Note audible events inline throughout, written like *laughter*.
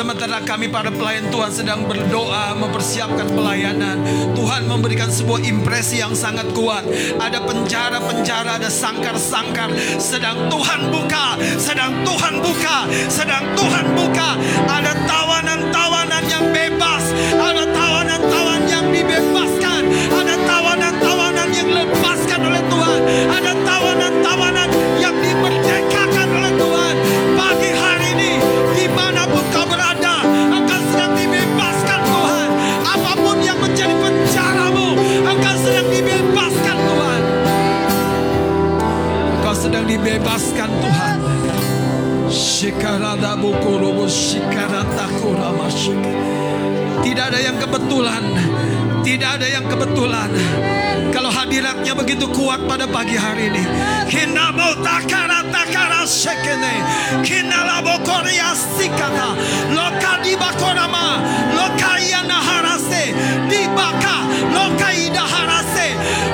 Sementara kami para pelayan Tuhan sedang berdoa mempersiapkan pelayanan. Tuhan memberikan sebuah impresi yang sangat kuat. Ada penjara-penjara, ada sangkar-sangkar. Sedang Tuhan buka, sedang Tuhan buka, sedang Tuhan buka. Ada tawanan-tawanan yang bebas, ada tawanan-tawanan yang dibebaskan, ada tawanan-tawanan yang lepaskan oleh Tuhan, ada dibebaskan Tuhan. Shikarada bukulubu shikarata kurama Tidak ada yang kebetulan. Tidak ada yang kebetulan. Kalau hadiratnya begitu kuat pada pagi hari ini. Hinamo takara takara shekene. Kinalabo korea sikata. Loka di bakorama. Loka yana harase. Di baka. Loka ida.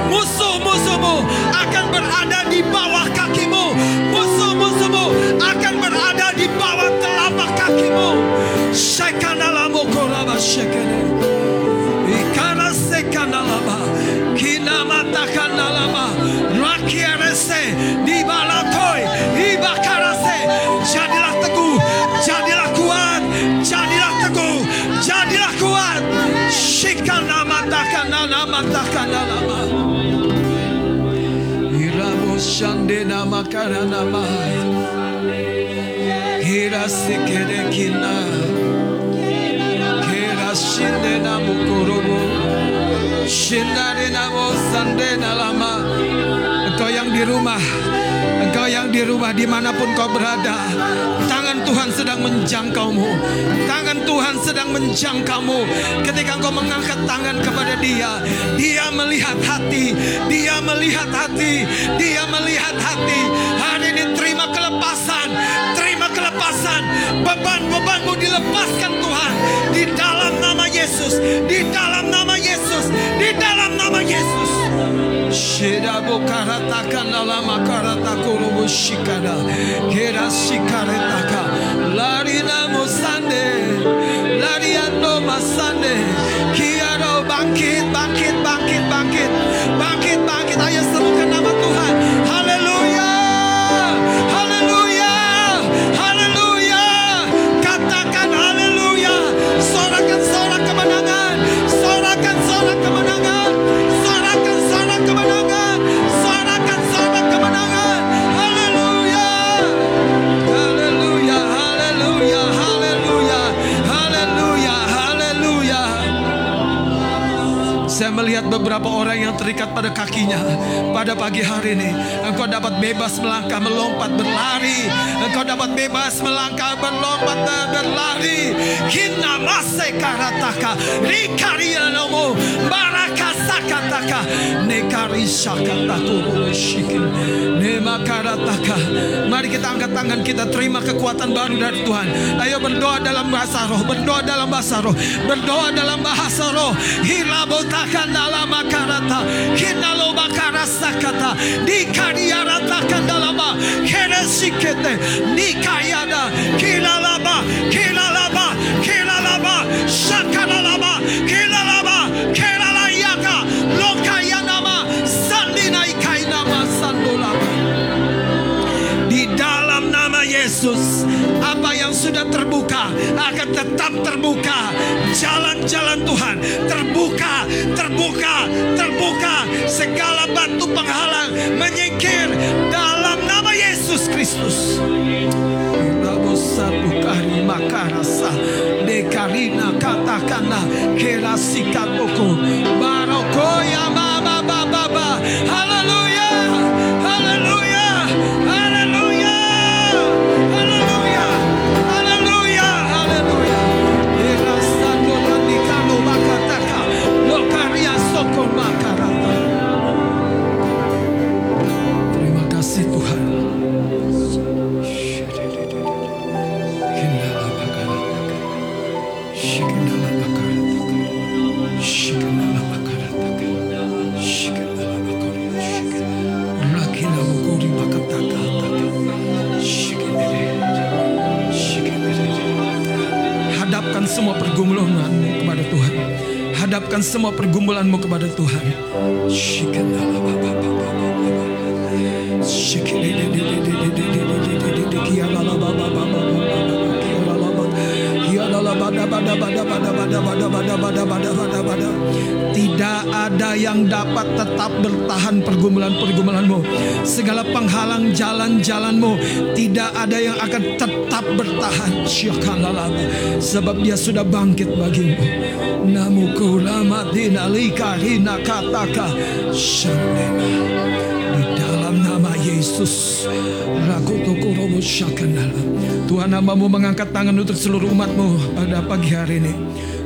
Musuh-musuhmu Irabo shandena makaranama. Hira sekere kina. Kera shinde na mukorobo Shindare na mo sande na lama Engkau yang di rumah Engkau yang di rumah di mana pun kau berada. Tangan Tuhan sedang menjangkaumu. Tangan Tuhan sedang menjangkaumu. Ketika engkau mengangkat tangan kepada dia Dia melihat hati. Dia melihat hati. Dia melihat hati. Hari ini terima kelepasan. Terima kelepasan. Beban-bebanmu dilepaskan Tuhan. Di dalam nama Yesus. Di dalam nama Di dalam nama Yesus. Shida bukarata kanala makarata kurubu shikara Kera shikaretaka Larina musande Lariano masande Kiaro bangkit, bangkit, bangkit, bangkit. Bangkit, bangkit. Ayo serukan nama Tuhan beberapa orang yang terikat pada kakinya pada pagi hari ini. Engkau dapat bebas melangkah, melompat, berlari. Engkau dapat bebas melangkah, berlompat berlari. Kina mase karataka, rikaria nomo, baraka sakataka, nekari sakataku shikin, nema karataka. Mari kita angkat tangan kita terima kekuatan baru dari Tuhan. Ayo berdoa dalam bahasa roh, berdoa dalam bahasa roh, berdoa dalam bahasa roh. Hilabotakan dalam makarata, hinalo makarasa kata, dikariaratakan dalam keresikete, nikayada, kilalaba, kilalaba, kilalaba, shakanalaba, kilalaba, kilalayaka, terbuka akan tetap terbuka. Jalan-jalan Tuhan terbuka terbuka terbuka. Segala batu penghalang menyingkir dalam nama Yesus Kristus. Satu kali makarasa dekarina katakana kerasikatoko barokoya baba baba haleluya haleluya Hadapkan semua pergumulanmu kepada Tuhan. Tidak ada yang dapat tetap bertahan pergumulan-pergumulanmu. Segala penghalang jalan-jalanmu tidak ada yang akan tetap bertahan. Sebab dia sudah bangkit bagimu. Namuku lamatina lika hina kataka Di dalam nama Yesus Tuhan namamu mengangkat tangan untuk seluruh umatmu pada pagi hari ini.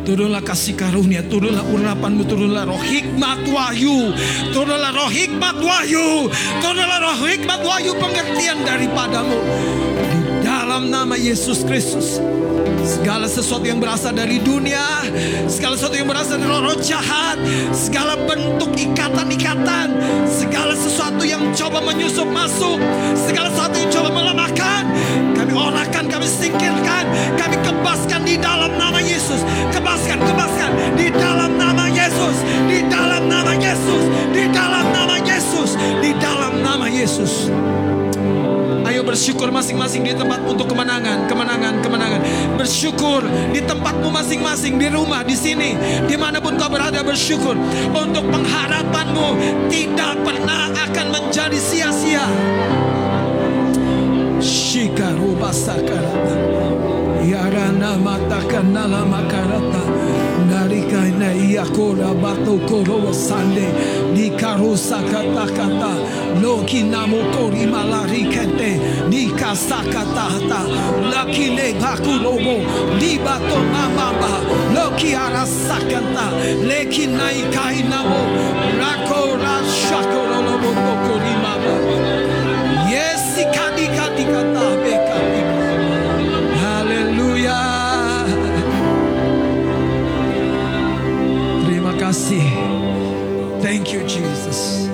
Turunlah kasih karunia, turunlah urapanmu, turunlah roh hikmat wahyu, turunlah roh hikmat wahyu, turunlah roh hikmat wahyu pengertian daripadamu. Di dalam nama Yesus Kristus. Segala sesuatu yang berasal dari dunia, segala sesuatu yang berasal dari roh, -roh jahat, segala bentuk ikatan-ikatan, segala sesuatu yang coba menyusup masuk, segala sesuatu yang coba melemahkan, kami orahkan, kami singkirkan, kami kebaskan di dalam nama Yesus. Kebaskan, kebaskan di dalam nama Yesus, di dalam nama Yesus, di dalam nama Yesus, di dalam nama Yesus. Ayo bersyukur masing-masing di tempat untuk kemenangan, kemenangan, kemenangan. Bersyukur di tempatmu masing-masing, di rumah, di sini, di mana pun kau berada bersyukur. Untuk pengharapanmu tidak pernah akan menjadi sia-sia. Shikaruba sakarata. Yarana mata kanala makarata. Narika na iyakora bato koro sande. Di karusa kata kata. Loki namo kori malari kete. Di kasakata hata. Laki le bakurobo. Di bato mamamba. Loki arasakata. Leki naikai namo. Rako rashakoro lobo kori mama. Yes, kadi kadi kata You Jesus.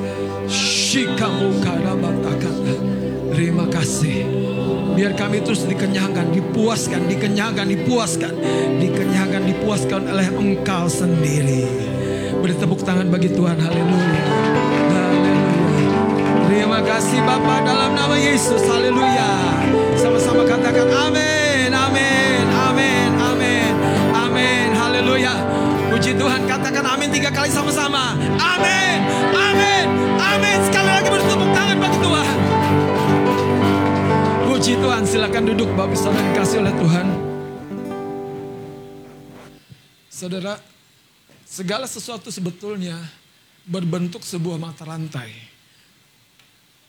Terima kasih. Biar kami terus dikenyangkan, dipuaskan, dikenyangkan, dipuaskan, dikenyangkan, dipuaskan oleh Engkau sendiri. Beri tepuk tangan bagi Tuhan. Haleluya. Haleluya. Terima kasih Bapak dalam nama Yesus. Haleluya. Sama-sama katakan amin, amin, amin, amin, amin. Haleluya. Puji Tuhan amin tiga kali sama-sama. Amin, amin, amin. Sekali lagi bertepuk tangan bagi Tuhan. Puji Tuhan silakan duduk Bapak Saudara dikasih oleh Tuhan. Saudara, segala sesuatu sebetulnya berbentuk sebuah mata rantai.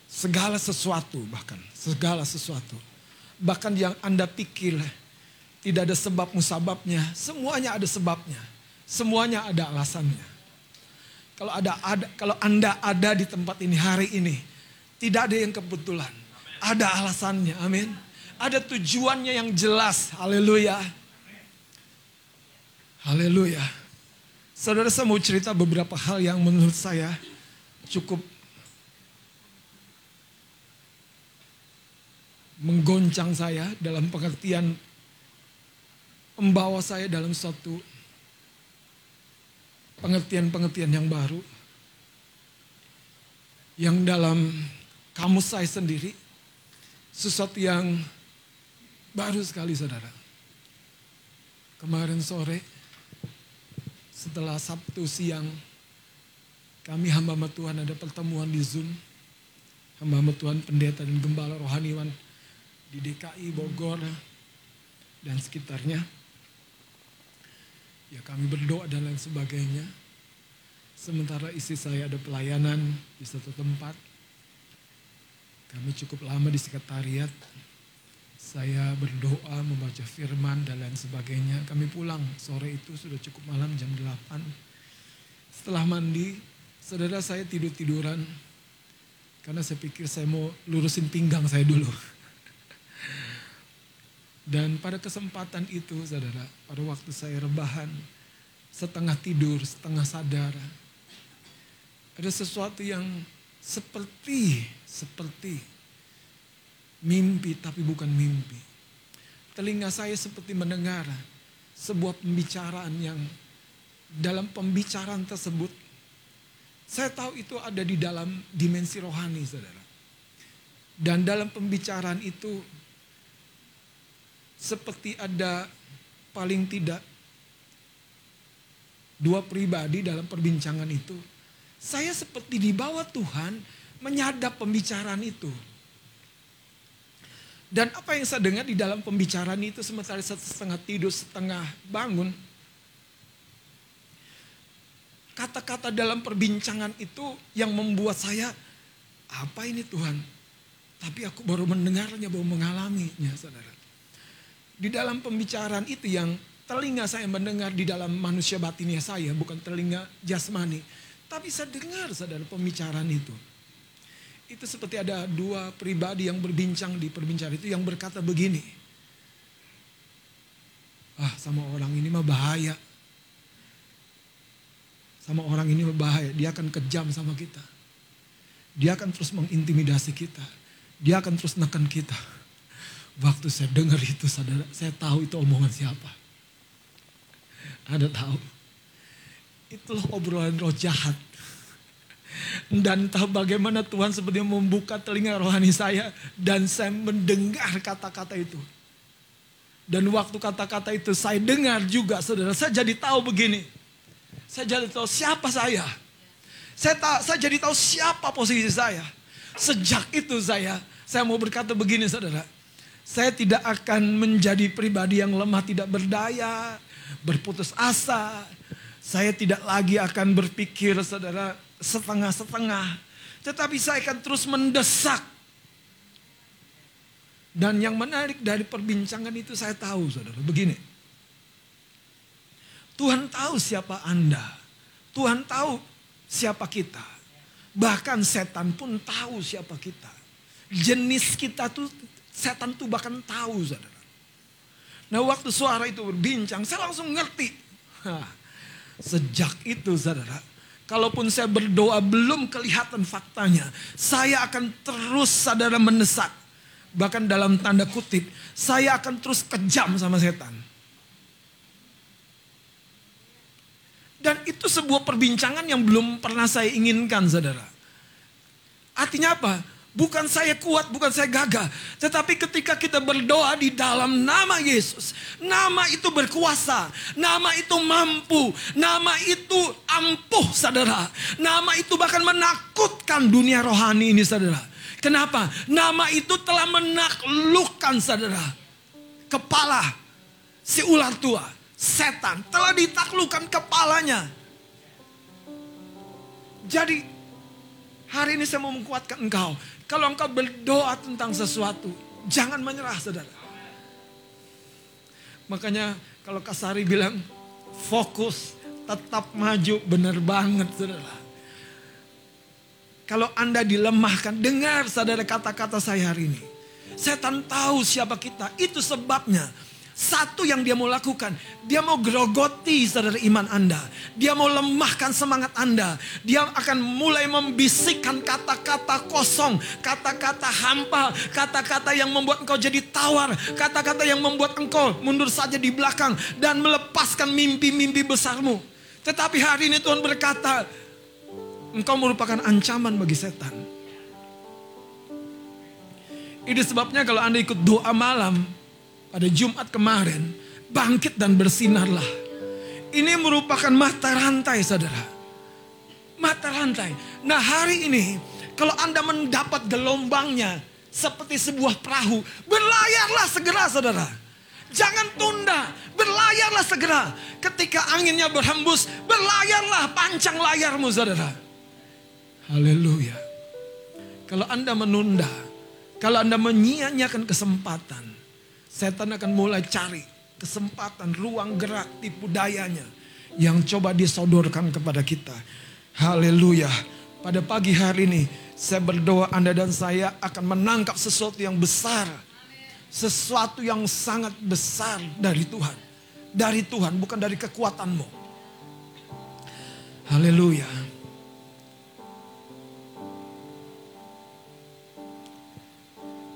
Segala sesuatu bahkan, segala sesuatu. Bahkan yang Anda pikir tidak ada sebab musababnya, semuanya ada sebabnya. Semuanya ada alasannya. Kalau ada, ada kalau Anda ada di tempat ini hari ini, tidak ada yang kebetulan. Ada alasannya, amin. Ada tujuannya yang jelas, haleluya. Haleluya. Saudara saya mau cerita beberapa hal yang menurut saya cukup menggoncang saya dalam pengertian membawa saya dalam suatu pengertian-pengertian yang baru. Yang dalam kamus saya sendiri sesuatu yang baru sekali saudara. Kemarin sore setelah Sabtu siang kami hamba Tuhan ada pertemuan di Zoom. Hamba Tuhan pendeta dan gembala rohaniwan di DKI Bogor dan sekitarnya. Ya kami berdoa dan lain sebagainya. Sementara istri saya ada pelayanan di satu tempat. Kami cukup lama di sekretariat. Saya berdoa, membaca firman dan lain sebagainya. Kami pulang sore itu sudah cukup malam jam 8. Setelah mandi, saudara saya tidur-tiduran. Karena saya pikir saya mau lurusin pinggang saya dulu. Dan pada kesempatan itu saudara, pada waktu saya rebahan, setengah tidur, setengah sadar, ada sesuatu yang seperti, seperti mimpi tapi bukan mimpi. Telinga saya seperti mendengar sebuah pembicaraan yang dalam pembicaraan tersebut saya tahu itu ada di dalam dimensi rohani saudara. Dan dalam pembicaraan itu seperti ada paling tidak dua pribadi dalam perbincangan itu. Saya seperti di bawah Tuhan menyadap pembicaraan itu. Dan apa yang saya dengar di dalam pembicaraan itu sementara setengah tidur, setengah bangun. Kata-kata dalam perbincangan itu yang membuat saya, apa ini Tuhan? Tapi aku baru mendengarnya, baru mengalaminya saudara. Di dalam pembicaraan itu yang telinga saya mendengar di dalam manusia batinnya saya, bukan telinga jasmani. Tapi saya dengar saudara pembicaraan itu. Itu seperti ada dua pribadi yang berbincang di perbincangan itu yang berkata begini. Ah sama orang ini mah bahaya. Sama orang ini bahaya, dia akan kejam sama kita. Dia akan terus mengintimidasi kita. Dia akan terus neken kita. Waktu saya dengar itu, saudara, saya tahu itu omongan siapa. Ada tahu. Itulah obrolan roh jahat. Dan tahu bagaimana Tuhan seperti membuka telinga rohani saya. Dan saya mendengar kata-kata itu. Dan waktu kata-kata itu saya dengar juga saudara. Saya jadi tahu begini. Saya jadi tahu siapa saya. Saya, tak, saya jadi tahu siapa posisi saya. Sejak itu saya, saya mau berkata begini saudara. Saya tidak akan menjadi pribadi yang lemah tidak berdaya, berputus asa. Saya tidak lagi akan berpikir saudara setengah-setengah. Tetapi saya akan terus mendesak. Dan yang menarik dari perbincangan itu saya tahu saudara. Begini. Tuhan tahu siapa Anda. Tuhan tahu siapa kita. Bahkan setan pun tahu siapa kita. Jenis kita tuh setan tuh bahkan tahu saudara. Nah waktu suara itu berbincang saya langsung ngerti. Hah, sejak itu saudara. Kalaupun saya berdoa belum kelihatan faktanya. Saya akan terus saudara mendesak. Bahkan dalam tanda kutip. Saya akan terus kejam sama setan. Dan itu sebuah perbincangan yang belum pernah saya inginkan saudara. Artinya apa? Bukan saya kuat, bukan saya gagah. Tetapi ketika kita berdoa di dalam nama Yesus. Nama itu berkuasa. Nama itu mampu. Nama itu ampuh saudara. Nama itu bahkan menakutkan dunia rohani ini saudara. Kenapa? Nama itu telah menaklukkan saudara. Kepala si ular tua setan telah ditaklukkan kepalanya. Jadi hari ini saya mau menguatkan engkau. Kalau engkau berdoa tentang sesuatu, jangan menyerah saudara. Makanya kalau Kasari bilang fokus, tetap maju, benar banget saudara. Kalau Anda dilemahkan, dengar saudara kata-kata saya hari ini. Setan tahu siapa kita, itu sebabnya satu yang dia mau lakukan, dia mau grogoti saudara iman Anda. Dia mau lemahkan semangat Anda. Dia akan mulai membisikkan kata-kata kosong, kata-kata hampa, kata-kata yang membuat engkau jadi tawar, kata-kata yang membuat engkau mundur saja di belakang dan melepaskan mimpi-mimpi besarmu. Tetapi hari ini Tuhan berkata, engkau merupakan ancaman bagi setan. Itu sebabnya kalau Anda ikut doa malam, pada Jumat kemarin, bangkit dan bersinarlah. Ini merupakan mata rantai saudara. Mata rantai. Nah hari ini, kalau Anda mendapat gelombangnya seperti sebuah perahu, berlayarlah segera saudara. Jangan tunda, berlayarlah segera. Ketika anginnya berhembus, berlayarlah pancang layarmu saudara. Haleluya. Kalau Anda menunda, kalau Anda menyia-nyiakan kesempatan, Setan akan mulai cari kesempatan, ruang gerak, tipu dayanya. Yang coba disodorkan kepada kita. Haleluya. Pada pagi hari ini saya berdoa Anda dan saya akan menangkap sesuatu yang besar. Sesuatu yang sangat besar dari Tuhan. Dari Tuhan bukan dari kekuatanmu. Haleluya.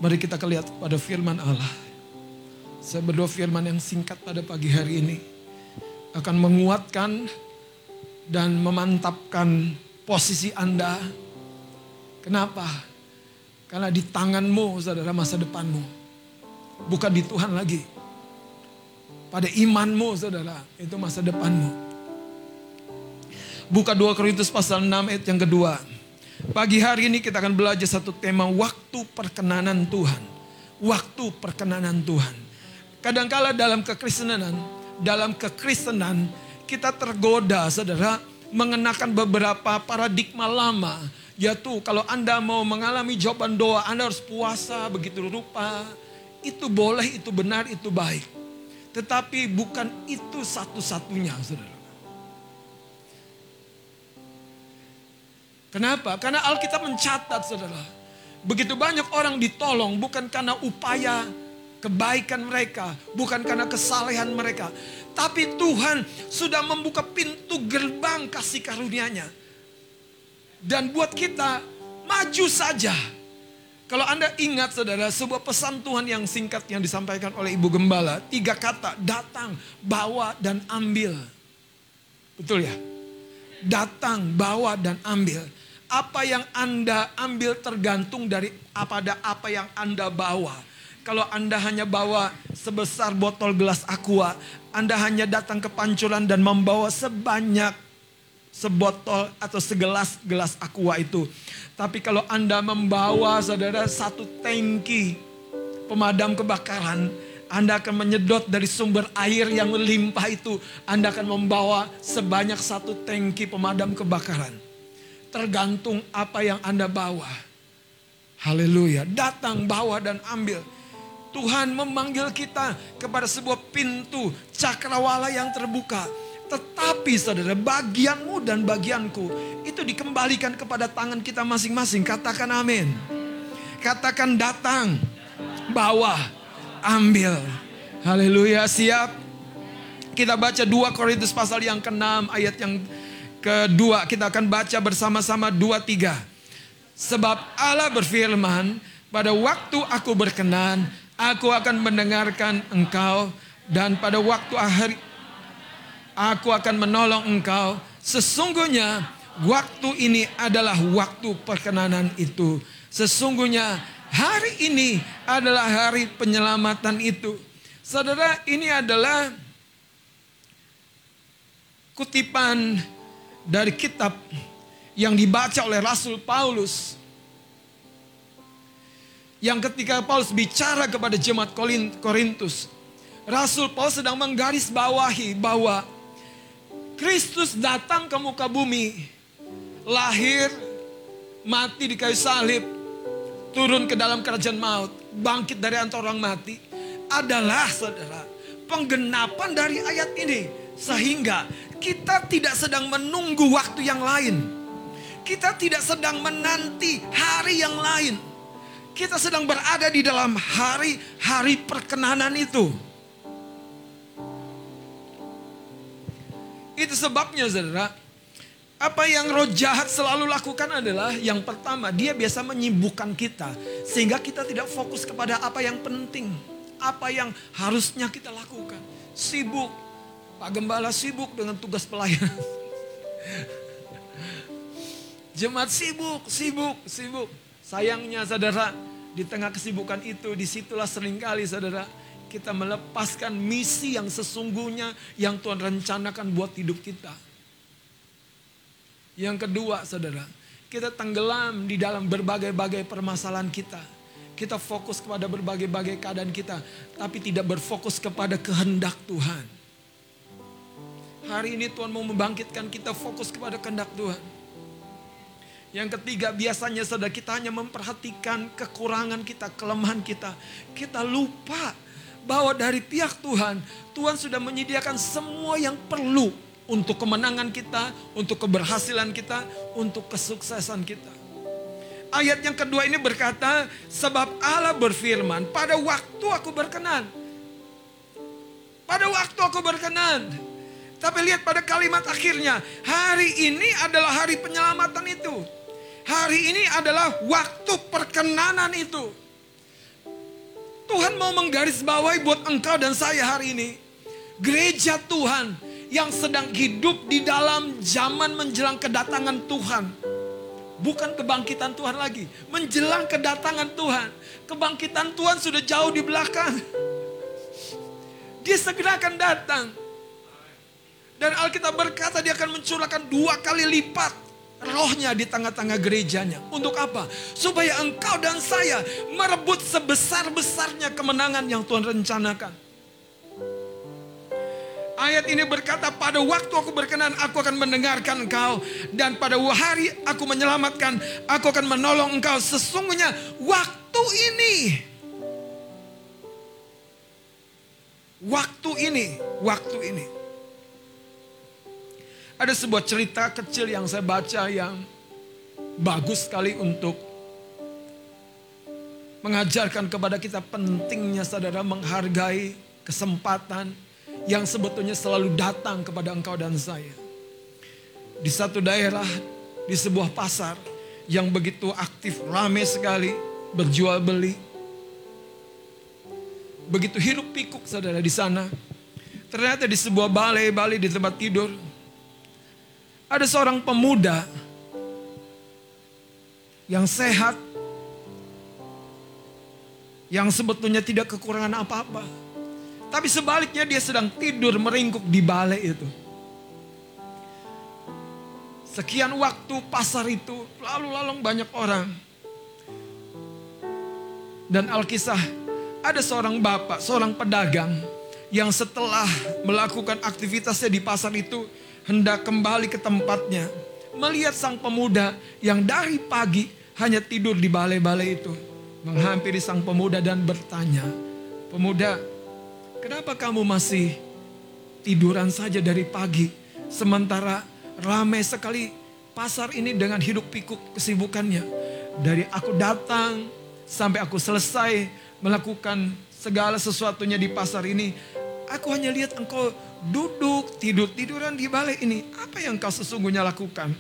Mari kita lihat pada firman Allah. Saya berdoa firman yang singkat pada pagi hari ini akan menguatkan dan memantapkan posisi Anda. Kenapa? Karena di tanganmu, saudara, masa depanmu. Bukan di Tuhan lagi. Pada imanmu, saudara, itu masa depanmu. Buka 2 Korintus pasal 6 ayat yang kedua. Pagi hari ini kita akan belajar satu tema waktu perkenanan Tuhan. Waktu perkenanan Tuhan. Kadangkala dalam kekristenan, dalam kekristenan kita tergoda saudara mengenakan beberapa paradigma lama. Yaitu kalau Anda mau mengalami jawaban doa, Anda harus puasa begitu rupa. Itu boleh, itu benar, itu baik. Tetapi bukan itu satu-satunya saudara. Kenapa? Karena Alkitab mencatat saudara. Begitu banyak orang ditolong bukan karena upaya kebaikan mereka. Bukan karena kesalehan mereka. Tapi Tuhan sudah membuka pintu gerbang kasih karunia-Nya. Dan buat kita maju saja. Kalau Anda ingat saudara, sebuah pesan Tuhan yang singkat yang disampaikan oleh Ibu Gembala. Tiga kata, datang, bawa, dan ambil. Betul ya? Datang, bawa, dan ambil apa yang Anda ambil tergantung dari apa apa yang Anda bawa. Kalau Anda hanya bawa sebesar botol gelas aqua, Anda hanya datang ke pancuran dan membawa sebanyak sebotol atau segelas gelas aqua itu. Tapi kalau Anda membawa saudara satu tangki pemadam kebakaran, anda akan menyedot dari sumber air yang melimpah itu. Anda akan membawa sebanyak satu tangki pemadam kebakaran. Tergantung apa yang Anda bawa. Haleluya. Datang, bawa dan ambil. Tuhan memanggil kita kepada sebuah pintu cakrawala yang terbuka. Tetapi saudara bagianmu dan bagianku itu dikembalikan kepada tangan kita masing-masing. Katakan amin. Katakan datang, bawa, ambil. Haleluya siap. Kita baca 2 Korintus pasal yang ke-6 ayat yang kedua kita akan baca bersama-sama dua tiga. Sebab Allah berfirman, pada waktu aku berkenan, aku akan mendengarkan engkau dan pada waktu akhir aku akan menolong engkau. Sesungguhnya waktu ini adalah waktu perkenanan itu. Sesungguhnya hari ini adalah hari penyelamatan itu. Saudara, ini adalah kutipan dari kitab yang dibaca oleh Rasul Paulus. Yang ketika Paulus bicara kepada jemaat Korintus, Rasul Paulus sedang menggarisbawahi bahwa Kristus datang ke muka bumi, lahir, mati di kayu salib, turun ke dalam kerajaan maut, bangkit dari antara orang mati, adalah saudara penggenapan dari ayat ini. Sehingga kita tidak sedang menunggu waktu yang lain. Kita tidak sedang menanti hari yang lain. Kita sedang berada di dalam hari-hari perkenanan itu. Itu sebabnya saudara, apa yang roh jahat selalu lakukan adalah yang pertama, dia biasa menyibukkan kita. Sehingga kita tidak fokus kepada apa yang penting. Apa yang harusnya kita lakukan. Sibuk Pak Gembala sibuk dengan tugas pelayanan. *laughs* Jemaat sibuk, sibuk, sibuk. Sayangnya saudara, di tengah kesibukan itu, di situlah sering kali saudara, kita melepaskan misi yang sesungguhnya yang Tuhan rencanakan buat hidup kita. Yang kedua saudara, kita tenggelam di dalam berbagai-bagai permasalahan kita. Kita fokus kepada berbagai-bagai keadaan kita, tapi tidak berfokus kepada kehendak Tuhan. Hari ini Tuhan mau membangkitkan kita fokus kepada kehendak Tuhan. Yang ketiga biasanya saudara kita hanya memperhatikan kekurangan kita, kelemahan kita. Kita lupa bahwa dari pihak Tuhan, Tuhan sudah menyediakan semua yang perlu untuk kemenangan kita, untuk keberhasilan kita, untuk kesuksesan kita. Ayat yang kedua ini berkata, sebab Allah berfirman, pada waktu aku berkenan. Pada waktu aku berkenan. Tapi lihat pada kalimat akhirnya, hari ini adalah hari penyelamatan itu. Hari ini adalah waktu perkenanan itu. Tuhan mau menggarisbawahi buat engkau dan saya hari ini. Gereja Tuhan yang sedang hidup di dalam zaman menjelang kedatangan Tuhan. Bukan kebangkitan Tuhan lagi. Menjelang kedatangan Tuhan. Kebangkitan Tuhan sudah jauh di belakang. Dia segera akan datang. Dan Alkitab berkata dia akan mencurahkan dua kali lipat rohnya di tengah-tengah gerejanya. Untuk apa? Supaya engkau dan saya merebut sebesar-besarnya kemenangan yang Tuhan rencanakan. Ayat ini berkata, pada waktu aku berkenan, aku akan mendengarkan engkau. Dan pada hari aku menyelamatkan, aku akan menolong engkau. Sesungguhnya waktu ini. Waktu ini, waktu ini. Ada sebuah cerita kecil yang saya baca yang bagus sekali untuk mengajarkan kepada kita pentingnya saudara menghargai kesempatan, yang sebetulnya selalu datang kepada engkau dan saya. Di satu daerah, di sebuah pasar yang begitu aktif, ramai sekali, berjual beli. Begitu hidup pikuk saudara di sana. Ternyata di sebuah balai-balai di tempat tidur, ada seorang pemuda yang sehat, yang sebetulnya tidak kekurangan apa-apa tapi sebaliknya dia sedang tidur meringkuk di balai itu. Sekian waktu pasar itu lalu lalang banyak orang. Dan Alkisah ada seorang bapak, seorang pedagang yang setelah melakukan aktivitasnya di pasar itu hendak kembali ke tempatnya. Melihat sang pemuda yang dari pagi hanya tidur di balai-balai itu. Menghampiri sang pemuda dan bertanya, Pemuda, Kenapa kamu masih tiduran saja dari pagi? Sementara ramai sekali pasar ini dengan hidup pikuk kesibukannya. Dari aku datang sampai aku selesai melakukan segala sesuatunya di pasar ini. Aku hanya lihat engkau duduk tidur-tiduran di balai ini. Apa yang kau sesungguhnya lakukan?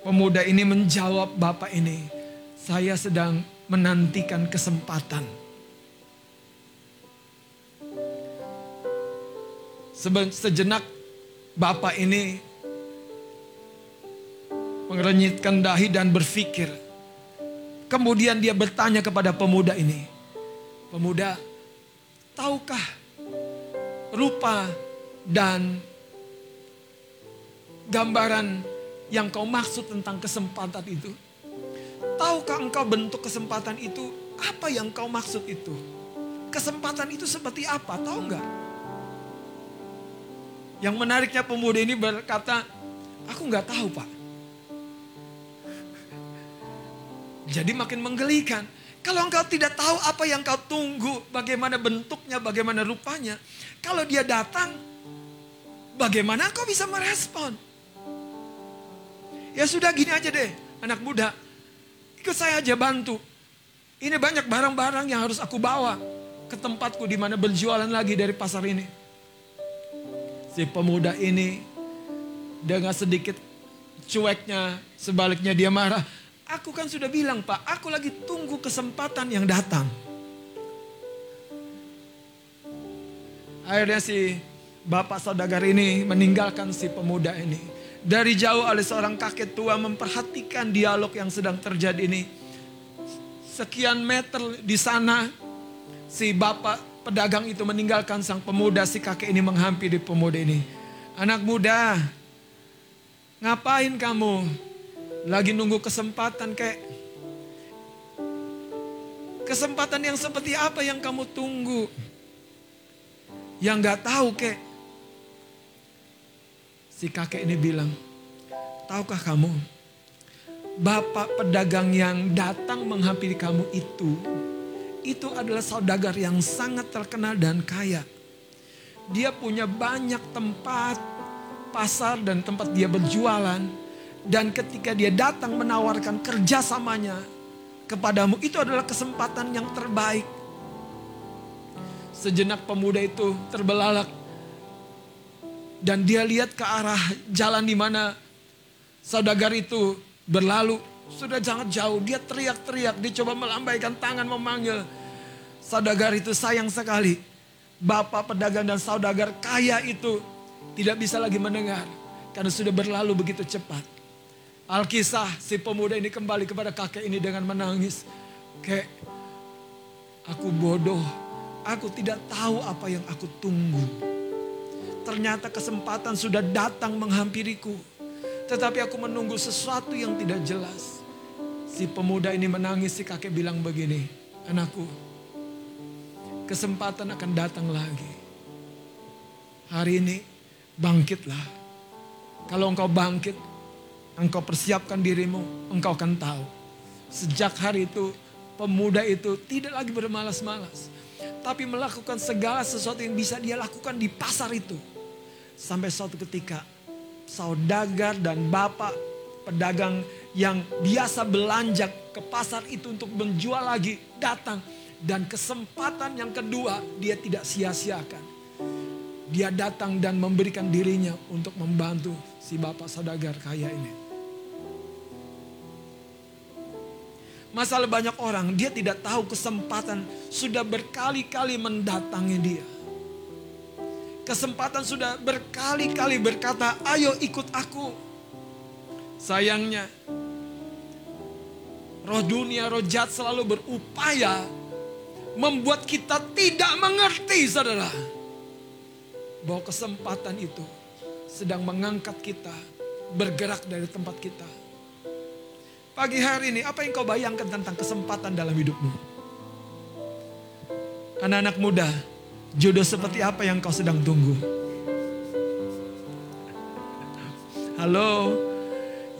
Pemuda ini menjawab bapak ini. Saya sedang menantikan kesempatan Sejenak bapak ini mengerenyitkan dahi dan berpikir. Kemudian dia bertanya kepada pemuda ini. Pemuda, tahukah rupa dan gambaran yang kau maksud tentang kesempatan itu? Tahukah engkau bentuk kesempatan itu? Apa yang kau maksud itu? Kesempatan itu seperti apa? Tahu enggak? Yang menariknya pemuda ini berkata, aku nggak tahu pak. Jadi makin menggelikan. Kalau engkau tidak tahu apa yang kau tunggu, bagaimana bentuknya, bagaimana rupanya. Kalau dia datang, bagaimana kau bisa merespon? Ya sudah gini aja deh, anak muda. Ikut saya aja bantu. Ini banyak barang-barang yang harus aku bawa ke tempatku di mana berjualan lagi dari pasar ini. Si pemuda ini dengan sedikit cueknya, sebaliknya dia marah. Aku kan sudah bilang pak, aku lagi tunggu kesempatan yang datang. Akhirnya si bapak saudagar ini meninggalkan si pemuda ini. Dari jauh oleh seorang kakek tua memperhatikan dialog yang sedang terjadi ini. Sekian meter di sana si bapak pedagang itu meninggalkan sang pemuda, si kakek ini menghampiri pemuda ini. Anak muda, ngapain kamu? Lagi nunggu kesempatan kek. Kesempatan yang seperti apa yang kamu tunggu? Yang gak tahu kek. Si kakek ini bilang, tahukah kamu? Bapak pedagang yang datang menghampiri kamu itu itu adalah saudagar yang sangat terkenal dan kaya. Dia punya banyak tempat pasar dan tempat dia berjualan. Dan ketika dia datang menawarkan kerjasamanya kepadamu, itu adalah kesempatan yang terbaik. Sejenak pemuda itu terbelalak. Dan dia lihat ke arah jalan di mana saudagar itu berlalu sudah sangat jauh, dia teriak-teriak, dia coba melambaikan tangan memanggil. Saudagar itu sayang sekali. Bapak pedagang dan saudagar kaya itu tidak bisa lagi mendengar. Karena sudah berlalu begitu cepat. Alkisah si pemuda ini kembali kepada kakek ini dengan menangis. Kek, aku bodoh. Aku tidak tahu apa yang aku tunggu. Ternyata kesempatan sudah datang menghampiriku. Tetapi aku menunggu sesuatu yang tidak jelas. Si pemuda ini menangis, si kakek bilang begini. Anakku, kesempatan akan datang lagi. Hari ini bangkitlah. Kalau engkau bangkit, engkau persiapkan dirimu, engkau akan tahu. Sejak hari itu, pemuda itu tidak lagi bermalas-malas. Tapi melakukan segala sesuatu yang bisa dia lakukan di pasar itu. Sampai suatu ketika, saudagar dan bapak pedagang yang biasa belanja ke pasar itu untuk menjual lagi datang dan kesempatan yang kedua dia tidak sia-siakan. Dia datang dan memberikan dirinya untuk membantu si bapak saudagar kaya ini. Masalah banyak orang dia tidak tahu kesempatan sudah berkali-kali mendatangi dia. Kesempatan sudah berkali-kali berkata, "Ayo ikut aku." Sayangnya, roh dunia, roh jahat selalu berupaya membuat kita tidak mengerti saudara. Bahwa kesempatan itu sedang mengangkat kita bergerak dari tempat kita. Pagi hari ini apa yang kau bayangkan tentang kesempatan dalam hidupmu? Anak-anak muda, jodoh seperti apa yang kau sedang tunggu? Halo,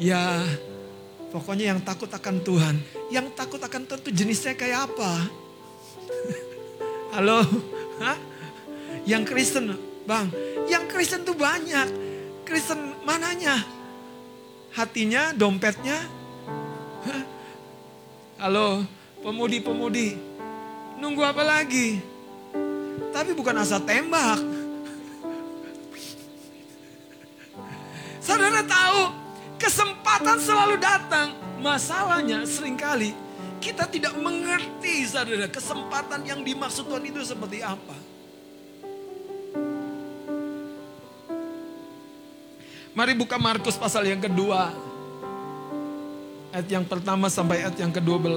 ya pokoknya yang takut akan Tuhan. Yang takut akan Tuhan itu jenisnya kayak apa? *laughs* Halo? Hah? Yang Kristen, Bang. Yang Kristen tuh banyak. Kristen mananya? Hatinya, dompetnya? Halo, pemudi-pemudi. Nunggu apa lagi? Tapi bukan asal tembak. Saudara tahu, kesempatan selalu datang. Masalahnya sering kali kita tidak mengerti saudara kesempatan yang dimaksud Tuhan itu seperti apa. Mari buka Markus pasal yang kedua. Ayat yang pertama sampai ayat yang ke-12.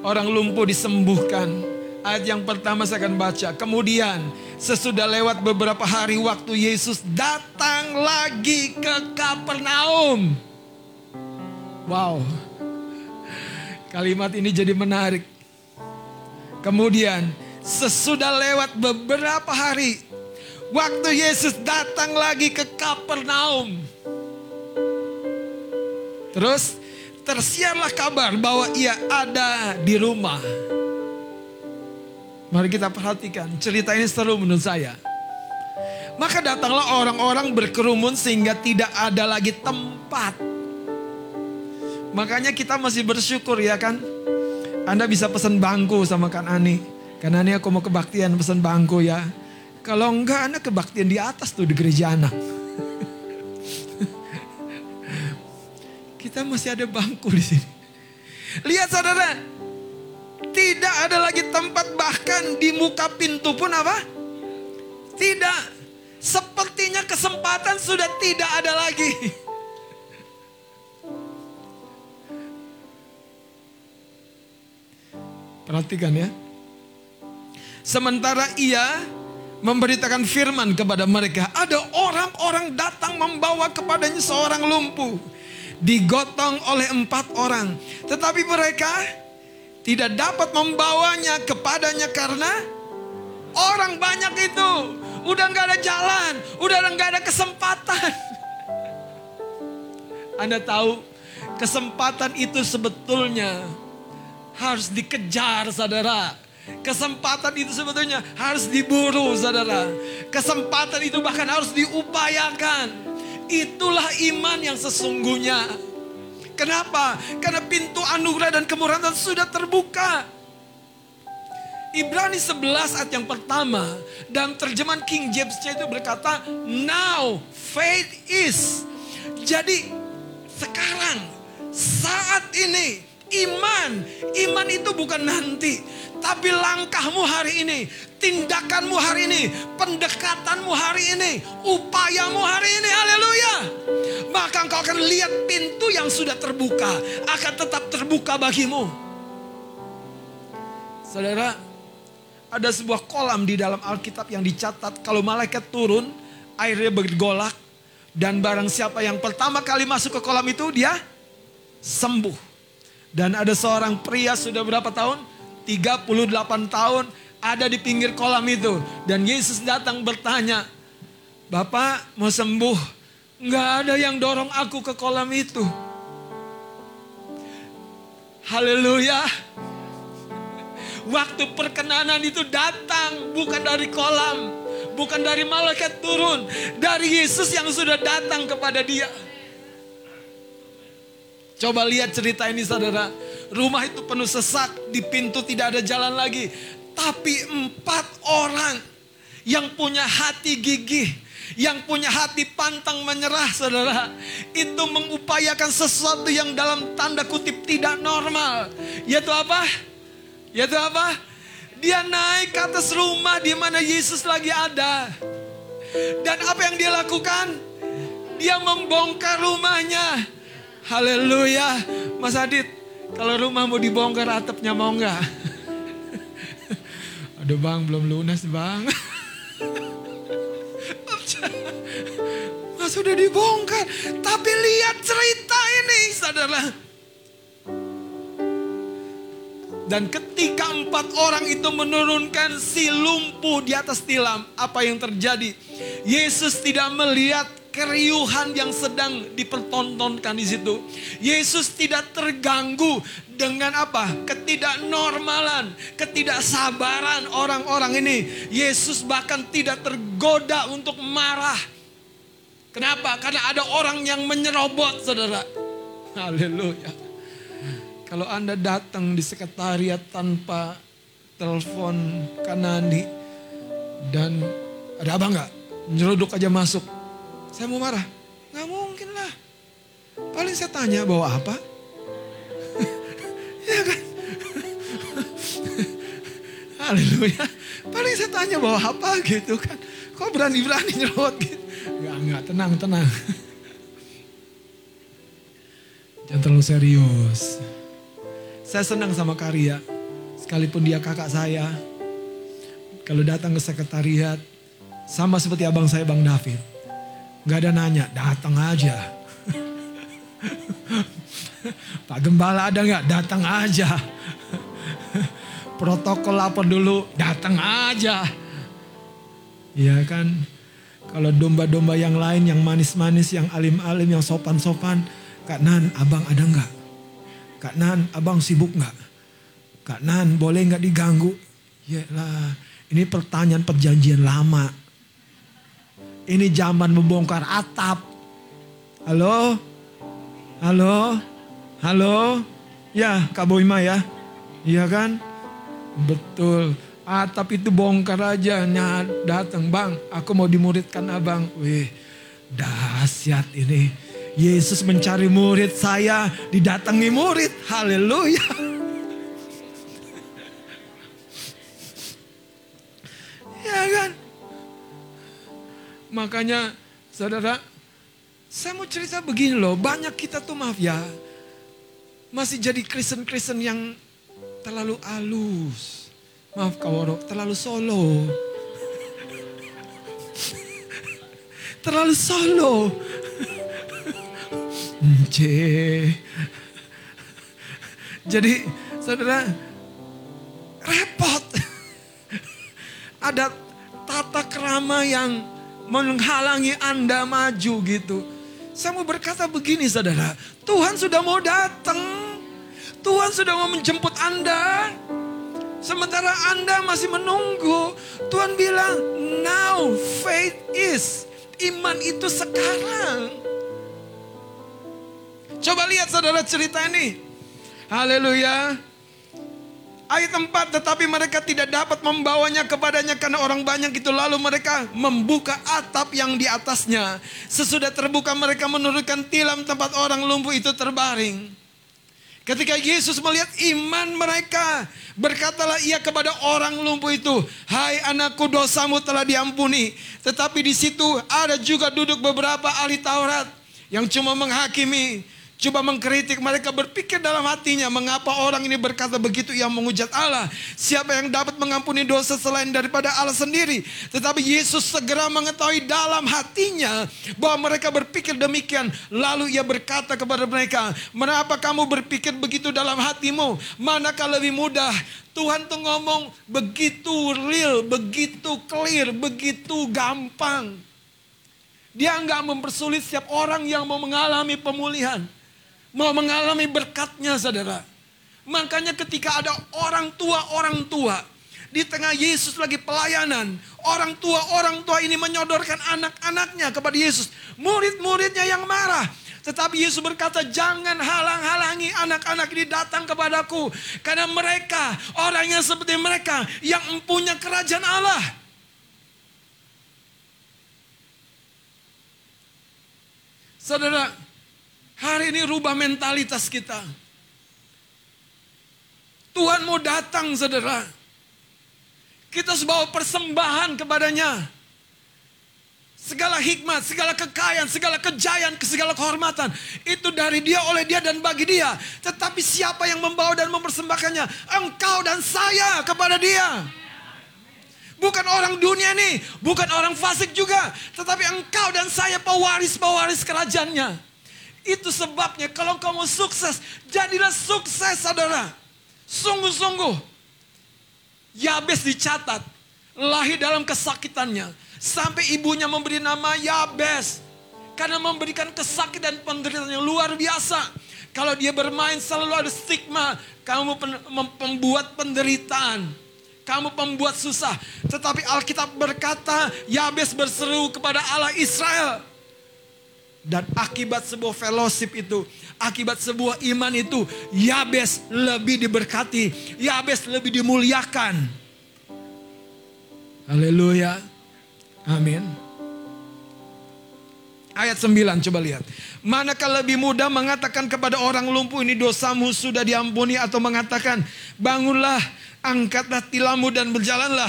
Orang lumpuh disembuhkan. Ayat yang pertama saya akan baca. Kemudian Sesudah lewat beberapa hari waktu Yesus datang lagi ke Kapernaum. Wow. Kalimat ini jadi menarik. Kemudian sesudah lewat beberapa hari waktu Yesus datang lagi ke Kapernaum. Terus tersiarlah kabar bahwa ia ada di rumah. Mari kita perhatikan, cerita ini seru menurut saya. Maka datanglah orang-orang berkerumun sehingga tidak ada lagi tempat. Makanya kita masih bersyukur ya kan. Anda bisa pesan bangku sama kan Ani. Kan Ani aku mau kebaktian pesan bangku ya. Kalau enggak Anda kebaktian di atas tuh di gereja anak. kita masih ada bangku di sini. Lihat saudara, tidak ada lagi tempat bahkan di muka pintu pun apa? Tidak. Sepertinya kesempatan sudah tidak ada lagi. Perhatikan ya. Sementara ia memberitakan firman kepada mereka. Ada orang-orang datang membawa kepadanya seorang lumpuh. Digotong oleh empat orang. Tetapi mereka tidak dapat membawanya kepadanya karena orang banyak itu udah nggak ada jalan, udah nggak ada kesempatan. *laughs* Anda tahu kesempatan itu sebetulnya harus dikejar saudara. Kesempatan itu sebetulnya harus diburu saudara. Kesempatan itu bahkan harus diupayakan. Itulah iman yang sesungguhnya. Kenapa? Karena pintu anugerah dan kemurahan sudah terbuka. Ibrani 11 ayat yang pertama dalam terjemahan King James itu berkata now faith is. Jadi sekarang saat ini iman, iman itu bukan nanti, tapi langkahmu hari ini, tindakanmu hari ini, pendekatanmu hari ini, upayamu hari ini, haleluya. Maka engkau akan lihat pintu yang sudah terbuka, akan tetap terbuka bagimu. Saudara, ada sebuah kolam di dalam Alkitab yang dicatat kalau malaikat turun, airnya bergolak, dan barang siapa yang pertama kali masuk ke kolam itu, dia sembuh. Dan ada seorang pria sudah berapa tahun? 38 tahun ada di pinggir kolam itu. Dan Yesus datang bertanya, Bapak mau sembuh? Nggak ada yang dorong aku ke kolam itu. Haleluya. Waktu perkenanan itu datang bukan dari kolam. Bukan dari malaikat turun. Dari Yesus yang sudah datang kepada dia. Coba lihat cerita ini saudara. Rumah itu penuh sesak, di pintu tidak ada jalan lagi. Tapi empat orang yang punya hati gigih, yang punya hati pantang menyerah saudara. Itu mengupayakan sesuatu yang dalam tanda kutip tidak normal. Yaitu apa? Yaitu apa? Dia naik ke atas rumah di mana Yesus lagi ada. Dan apa yang dia lakukan? Dia membongkar rumahnya. Haleluya. Mas Adit, kalau rumah mau dibongkar atapnya mau nggak? *laughs* Aduh bang, belum lunas bang. *laughs* Mas sudah dibongkar. Tapi lihat cerita ini, saudara. Dan ketika empat orang itu menurunkan si lumpuh di atas tilam, apa yang terjadi? Yesus tidak melihat keriuhan yang sedang dipertontonkan di situ. Yesus tidak terganggu dengan apa? Ketidaknormalan, ketidaksabaran orang-orang ini. Yesus bahkan tidak tergoda untuk marah. Kenapa? Karena ada orang yang menyerobot, saudara. Haleluya. Kalau Anda datang di sekretariat tanpa telepon kanandi dan ada apa nggak? Nyeruduk aja masuk saya mau marah? Nggak mungkin lah. Paling saya tanya bawa apa? *laughs* ya kan? *laughs* Haleluya. Paling saya tanya bawa apa gitu kan. Kok berani-berani nyerot gitu. Enggak, enggak. Tenang, tenang. *laughs* Jangan terlalu serius. Saya senang sama Karya. Sekalipun dia kakak saya. Kalau datang ke sekretariat. Sama seperti abang saya Bang David Gak ada nanya, datang aja. Pak Gembala ada nggak? Datang aja. Protokol lapor dulu, datang aja. Iya kan? Kalau domba-domba yang lain yang manis-manis, yang alim-alim, yang sopan-sopan. Kak Nan, abang ada nggak? Kak Nan, abang sibuk nggak? Kak Nan, boleh nggak diganggu? Ya lah, ini pertanyaan perjanjian lama. Ini zaman membongkar atap. Halo? Halo? Halo? Ya, Kak Boima ya? Iya kan? Betul. Atap itu bongkar aja. Nah, datang bang, aku mau dimuridkan abang. Wih, dahsyat ini. Yesus mencari murid saya, didatangi murid. Haleluya. *laughs* ya kan? Makanya saudara, saya mau cerita begini loh, banyak kita tuh maaf ya, masih jadi Kristen-Kristen yang terlalu halus. Maaf kaworo, terlalu solo. terlalu solo. Jadi saudara, repot. Ada tata kerama yang menghalangi Anda maju gitu. Saya mau berkata begini saudara, Tuhan sudah mau datang. Tuhan sudah mau menjemput Anda. Sementara Anda masih menunggu. Tuhan bilang, now faith is. Iman itu sekarang. Coba lihat saudara cerita ini. Haleluya. Ayat 4, tetapi mereka tidak dapat membawanya kepadanya karena orang banyak itu. Lalu mereka membuka atap yang di atasnya. Sesudah terbuka mereka menurunkan tilam tempat orang lumpuh itu terbaring. Ketika Yesus melihat iman mereka, berkatalah ia kepada orang lumpuh itu, "Hai anakku, dosamu telah diampuni." Tetapi di situ ada juga duduk beberapa ahli Taurat yang cuma menghakimi Coba mengkritik mereka berpikir dalam hatinya mengapa orang ini berkata begitu yang menghujat Allah. Siapa yang dapat mengampuni dosa selain daripada Allah sendiri. Tetapi Yesus segera mengetahui dalam hatinya bahwa mereka berpikir demikian. Lalu ia berkata kepada mereka, "Mengapa kamu berpikir begitu dalam hatimu? Manakah lebih mudah Tuhan tuh ngomong begitu real, begitu clear, begitu gampang. Dia nggak mempersulit setiap orang yang mau mengalami pemulihan mau mengalami berkatnya saudara. Makanya ketika ada orang tua-orang tua di tengah Yesus lagi pelayanan, orang tua-orang tua ini menyodorkan anak-anaknya kepada Yesus. Murid-muridnya yang marah. Tetapi Yesus berkata, jangan halang-halangi anak-anak ini datang kepadaku. Karena mereka, orang yang seperti mereka, yang mempunyai kerajaan Allah. Saudara, Hari ini rubah mentalitas kita. Tuhan mau datang saudara. Kita harus bawa persembahan kepadanya. Segala hikmat, segala kekayaan, segala kejayaan, segala kehormatan. Itu dari dia, oleh dia, dan bagi dia. Tetapi siapa yang membawa dan mempersembahkannya? Engkau dan saya kepada dia. Bukan orang dunia nih, bukan orang fasik juga. Tetapi engkau dan saya pewaris-pewaris kerajaannya. Itu sebabnya kalau kamu sukses, jadilah sukses saudara. Sungguh-sungguh. Yabes dicatat, lahir dalam kesakitannya. Sampai ibunya memberi nama Yabes. Karena memberikan kesakitan dan penderitaan yang luar biasa. Kalau dia bermain selalu ada stigma. Kamu membuat penderitaan. Kamu pembuat susah. Tetapi Alkitab berkata, Yabes berseru kepada Allah Israel. Dan akibat sebuah fellowship itu, akibat sebuah iman itu, Yabes lebih diberkati, Yabes lebih dimuliakan. Haleluya. Amin. Ayat 9 coba lihat. Manakah lebih mudah mengatakan kepada orang lumpuh ini dosamu sudah diampuni atau mengatakan bangunlah, angkatlah tilammu dan berjalanlah.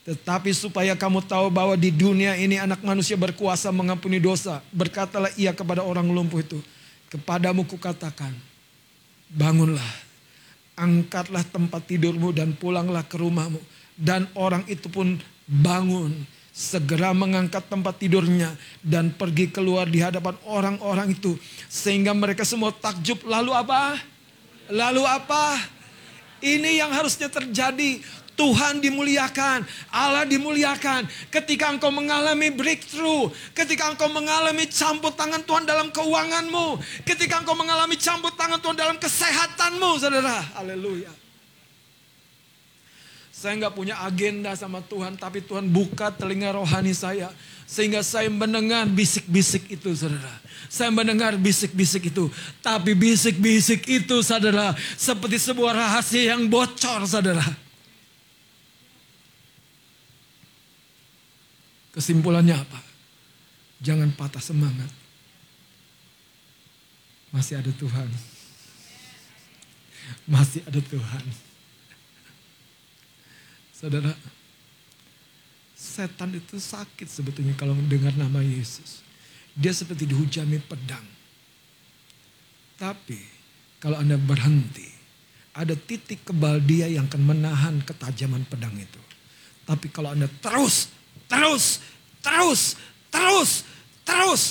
Tetapi supaya kamu tahu bahwa di dunia ini anak manusia berkuasa mengampuni dosa. Berkatalah ia kepada orang lumpuh itu. Kepadamu kukatakan, bangunlah, angkatlah tempat tidurmu dan pulanglah ke rumahmu. Dan orang itu pun bangun, segera mengangkat tempat tidurnya dan pergi keluar di hadapan orang-orang itu. Sehingga mereka semua takjub. Lalu apa? Lalu apa? Ini yang harusnya terjadi. Tuhan dimuliakan, Allah dimuliakan. Ketika engkau mengalami breakthrough, ketika engkau mengalami campur tangan Tuhan dalam keuanganmu, ketika engkau mengalami campur tangan Tuhan dalam kesehatanmu, saudara. Haleluya. Saya nggak punya agenda sama Tuhan, tapi Tuhan buka telinga rohani saya. Sehingga saya mendengar bisik-bisik itu saudara. Saya mendengar bisik-bisik itu. Tapi bisik-bisik itu saudara. Seperti sebuah rahasia yang bocor saudara. Kesimpulannya apa? Jangan patah semangat. Masih ada Tuhan. Masih ada Tuhan. Saudara, setan itu sakit sebetulnya kalau mendengar nama Yesus. Dia seperti dihujani pedang. Tapi kalau Anda berhenti, ada titik kebal dia yang akan menahan ketajaman pedang itu. Tapi kalau Anda terus terus, terus, terus, terus.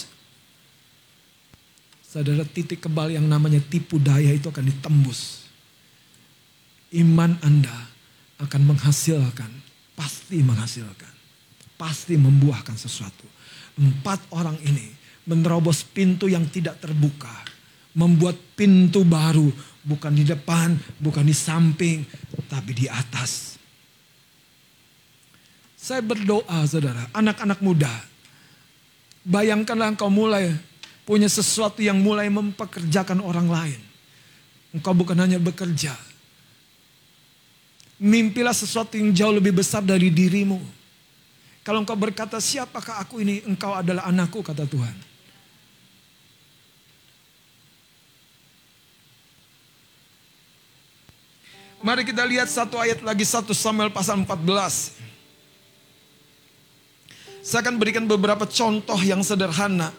Saudara titik kebal yang namanya tipu daya itu akan ditembus. Iman Anda akan menghasilkan, pasti menghasilkan, pasti membuahkan sesuatu. Empat orang ini menerobos pintu yang tidak terbuka, membuat pintu baru, bukan di depan, bukan di samping, tapi di atas. Saya berdoa saudara, anak-anak muda. Bayangkanlah engkau mulai punya sesuatu yang mulai mempekerjakan orang lain. Engkau bukan hanya bekerja. Mimpilah sesuatu yang jauh lebih besar dari dirimu. Kalau engkau berkata, siapakah aku ini? Engkau adalah anakku, kata Tuhan. Mari kita lihat satu ayat lagi 1 Samuel pasal 14. Saya akan berikan beberapa contoh yang sederhana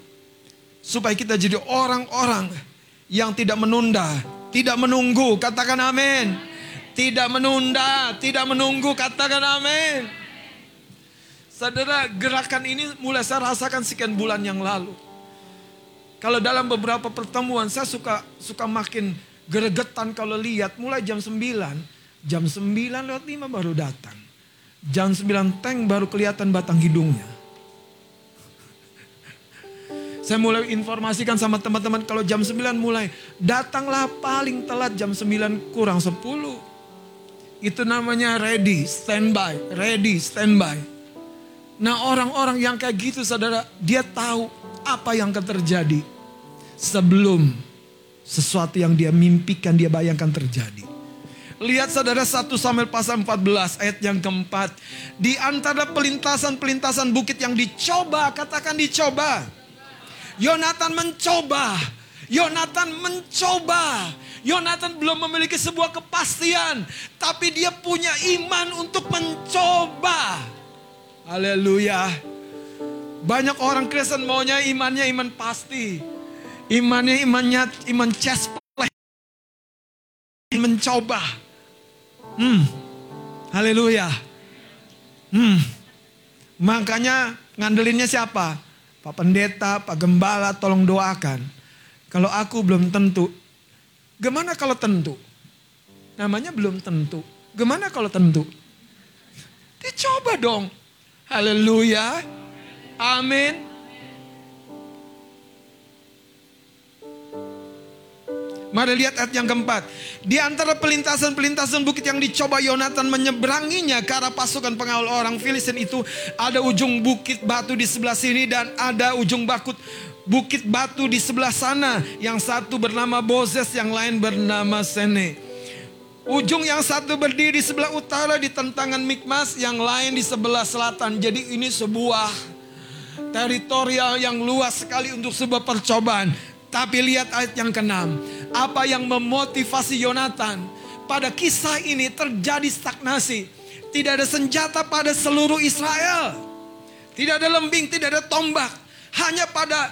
supaya kita jadi orang-orang yang tidak menunda, tidak menunggu. Katakan amin. Tidak menunda, tidak menunggu. Katakan amin. Saudara, gerakan ini mulai saya rasakan sekian bulan yang lalu. Kalau dalam beberapa pertemuan saya suka suka makin geregetan kalau lihat mulai jam 9, jam 9 lewat 5 baru datang. Jam 9 tank baru kelihatan batang hidungnya. Saya mulai informasikan sama teman-teman kalau jam 9 mulai. Datanglah paling telat jam 9 kurang 10. Itu namanya ready, standby, ready, standby. Nah orang-orang yang kayak gitu saudara, dia tahu apa yang akan terjadi sebelum sesuatu yang dia mimpikan, dia bayangkan terjadi. Lihat saudara 1 Samuel pasal 14 ayat yang keempat. Di antara pelintasan-pelintasan bukit yang dicoba, katakan dicoba Yonatan mencoba. Yonatan mencoba. Yonatan belum memiliki sebuah kepastian, tapi dia punya iman untuk mencoba. Haleluya. Banyak orang Kristen maunya imannya iman pasti. Imannya imannya iman chest mencoba. Hmm. Haleluya. Hmm. Makanya ngandelinnya siapa? Pak Pendeta, Pak Gembala tolong doakan. Kalau aku belum tentu. Gimana kalau tentu? Namanya belum tentu. Gimana kalau tentu? Dicoba dong. Haleluya. Amin. Mari lihat ayat yang keempat. Di antara pelintasan-pelintasan bukit yang dicoba Yonatan menyeberanginya ke arah pasukan pengawal orang Filistin itu ada ujung bukit batu di sebelah sini dan ada ujung bakut bukit batu di sebelah sana. Yang satu bernama Bozes, yang lain bernama Sene. Ujung yang satu berdiri di sebelah utara di tentangan Mikmas, yang lain di sebelah selatan. Jadi ini sebuah teritorial yang luas sekali untuk sebuah percobaan. Tapi lihat ayat yang keenam. Apa yang memotivasi Yonatan? Pada kisah ini terjadi stagnasi. Tidak ada senjata pada seluruh Israel. Tidak ada lembing, tidak ada tombak. Hanya pada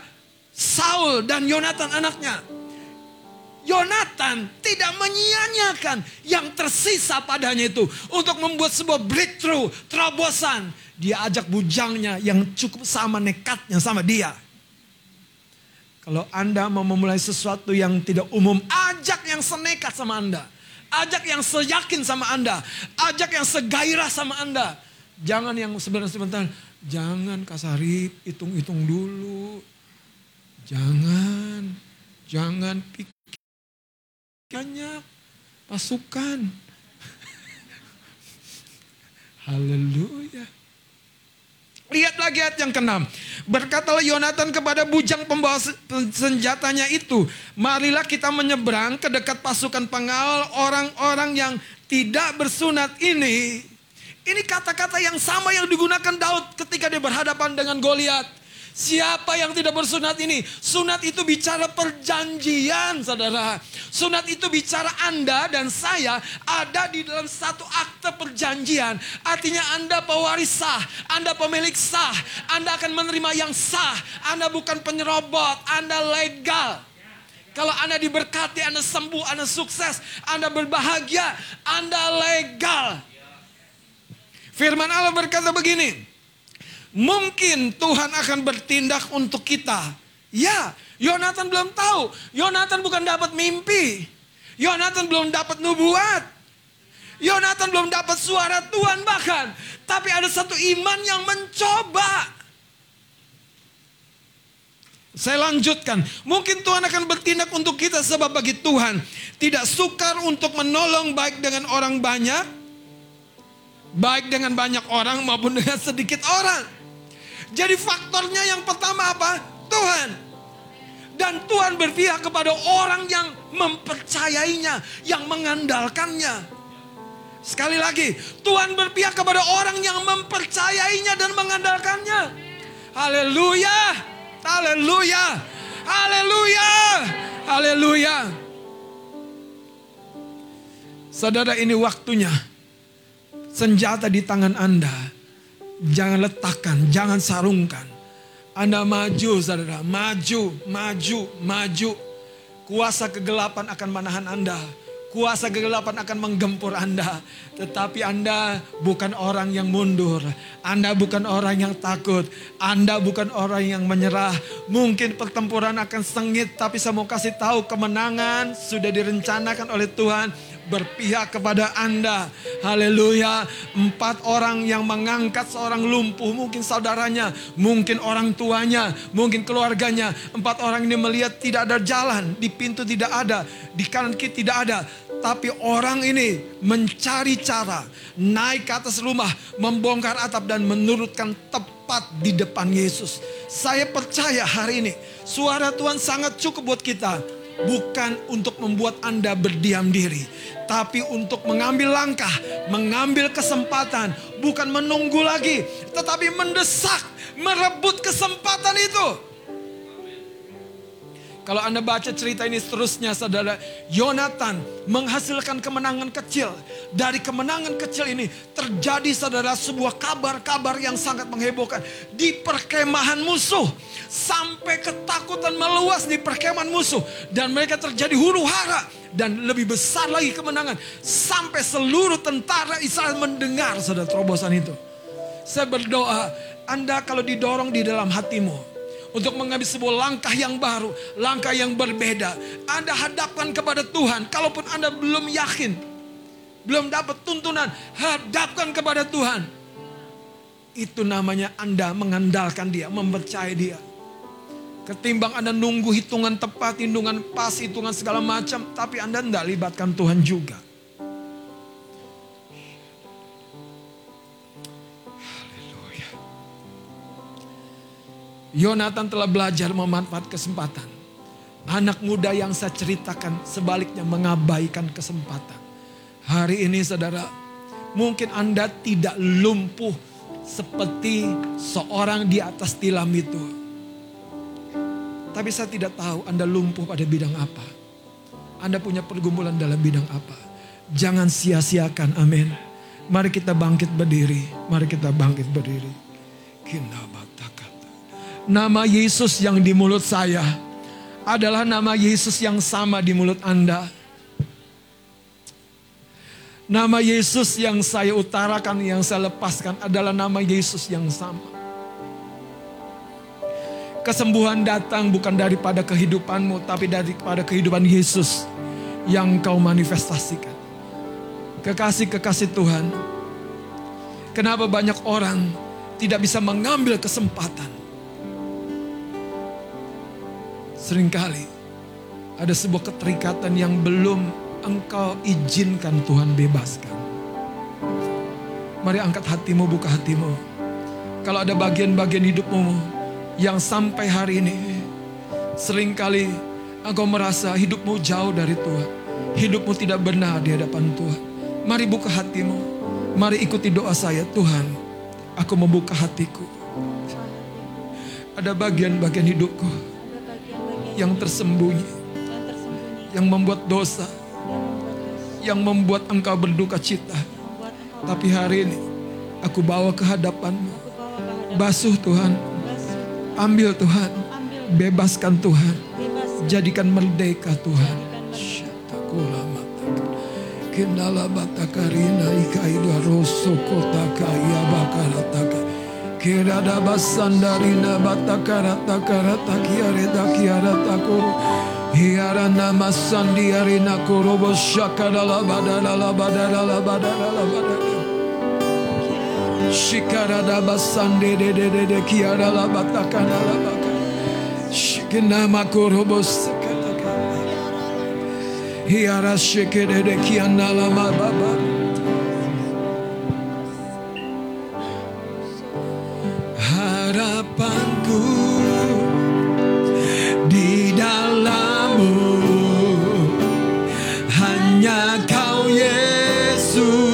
Saul dan Yonatan anaknya. Yonatan tidak menyia-nyiakan yang tersisa padanya itu untuk membuat sebuah breakthrough, terobosan. Dia ajak bujangnya yang cukup sama nekatnya sama dia. Kalau Anda mau memulai sesuatu yang tidak umum, ajak yang senekat sama Anda. Ajak yang seyakin sama Anda. Ajak yang segairah sama Anda. Jangan yang sebentar-sebentar. Jangan kasarip, hitung-hitung dulu. Jangan. Jangan pikir banyak. Pasukan. *laughs* Haleluya. Lihat lagi ayat yang keenam. Berkatalah Yonatan kepada bujang pembawa senjatanya itu. Marilah kita menyeberang ke dekat pasukan pengawal orang-orang yang tidak bersunat ini. Ini kata-kata yang sama yang digunakan Daud ketika dia berhadapan dengan Goliat. Siapa yang tidak bersunat ini? Sunat itu bicara perjanjian, saudara. Sunat itu bicara Anda dan saya ada di dalam satu akte perjanjian. Artinya Anda pewaris sah, Anda pemilik sah, Anda akan menerima yang sah. Anda bukan penyerobot, Anda legal. Kalau Anda diberkati, Anda sembuh, Anda sukses, Anda berbahagia, Anda legal. Firman Allah berkata begini, Mungkin Tuhan akan bertindak untuk kita. Ya, Yonatan belum tahu. Yonatan bukan dapat mimpi. Yonatan belum dapat nubuat. Yonatan belum dapat suara Tuhan bahkan. Tapi ada satu iman yang mencoba. Saya lanjutkan. Mungkin Tuhan akan bertindak untuk kita sebab bagi Tuhan tidak sukar untuk menolong baik dengan orang banyak, baik dengan banyak orang maupun dengan sedikit orang. Jadi faktornya yang pertama apa? Tuhan. Dan Tuhan berpihak kepada orang yang mempercayainya, yang mengandalkannya. Sekali lagi, Tuhan berpihak kepada orang yang mempercayainya dan mengandalkannya. Haleluya. Haleluya. Haleluya. Haleluya. Saudara ini waktunya. Senjata di tangan Anda. Jangan letakkan, jangan sarungkan. Anda maju saudara, maju, maju, maju. Kuasa kegelapan akan menahan Anda. Kuasa kegelapan akan menggempur Anda. Tetapi Anda bukan orang yang mundur. Anda bukan orang yang takut. Anda bukan orang yang menyerah. Mungkin pertempuran akan sengit. Tapi saya mau kasih tahu kemenangan sudah direncanakan oleh Tuhan berpihak kepada Anda. Haleluya. Empat orang yang mengangkat seorang lumpuh. Mungkin saudaranya, mungkin orang tuanya, mungkin keluarganya. Empat orang ini melihat tidak ada jalan. Di pintu tidak ada. Di kanan kiri tidak ada. Tapi orang ini mencari cara naik ke atas rumah, membongkar atap dan menurutkan tepat di depan Yesus. Saya percaya hari ini suara Tuhan sangat cukup buat kita bukan untuk membuat Anda berdiam diri, tapi untuk mengambil langkah, mengambil kesempatan, bukan menunggu lagi, tetapi mendesak, merebut kesempatan itu. Kalau Anda baca cerita ini seterusnya saudara, Yonatan menghasilkan kemenangan kecil. Dari kemenangan kecil ini terjadi saudara sebuah kabar-kabar yang sangat menghebohkan. Di perkemahan musuh. Sampai ketakutan meluas di perkemahan musuh. Dan mereka terjadi huru hara. Dan lebih besar lagi kemenangan. Sampai seluruh tentara Israel mendengar saudara terobosan itu. Saya berdoa, Anda kalau didorong di dalam hatimu untuk mengambil sebuah langkah yang baru, langkah yang berbeda. Anda hadapkan kepada Tuhan. Kalaupun Anda belum yakin, belum dapat tuntunan, hadapkan kepada Tuhan. Itu namanya Anda mengandalkan Dia, mempercayai Dia. Ketimbang Anda nunggu hitungan tepat, hitungan pas, hitungan segala macam, tapi Anda tidak libatkan Tuhan juga. Yonatan telah belajar memanfaat kesempatan. Anak muda yang saya ceritakan sebaliknya mengabaikan kesempatan. Hari ini saudara, mungkin Anda tidak lumpuh seperti seorang di atas tilam itu. Tapi saya tidak tahu Anda lumpuh pada bidang apa. Anda punya pergumulan dalam bidang apa. Jangan sia-siakan, amin. Mari kita bangkit berdiri. Mari kita bangkit berdiri. Kinabak. Nama Yesus yang di mulut saya adalah nama Yesus yang sama di mulut Anda. Nama Yesus yang saya utarakan, yang saya lepaskan adalah nama Yesus yang sama. Kesembuhan datang bukan daripada kehidupanmu, tapi daripada kehidupan Yesus yang kau manifestasikan. Kekasih-kekasih Tuhan, kenapa banyak orang tidak bisa mengambil kesempatan? Seringkali ada sebuah keterikatan yang belum engkau izinkan Tuhan bebaskan. Mari angkat hatimu, buka hatimu. Kalau ada bagian-bagian hidupmu yang sampai hari ini sering kali engkau merasa hidupmu jauh dari Tuhan. Hidupmu tidak benar di hadapan Tuhan. Mari buka hatimu. Mari ikuti doa saya. Tuhan, aku membuka hatiku. Ada bagian-bagian hidupku yang tersembunyi, yang membuat dosa, yang membuat engkau berduka cita. Tapi hari ini aku bawa ke hadapanmu. Basuh Tuhan, ambil Tuhan, bebaskan Tuhan, jadikan merdeka Tuhan. Kendala batakarina ikaidu rosoko takaya bakarataka. Kirada basandarina batakara takara takiare takiara takuru. Hiyarana masandiarina kurubo shakara labadala labadala labadala labadala. Shikarada basande de de de de kiara labatakara labaka. Shikinama kurubo sakataka. Hiyara shikere de kiana lamababa. harapanku di dalammu. Hanya kau Yesus.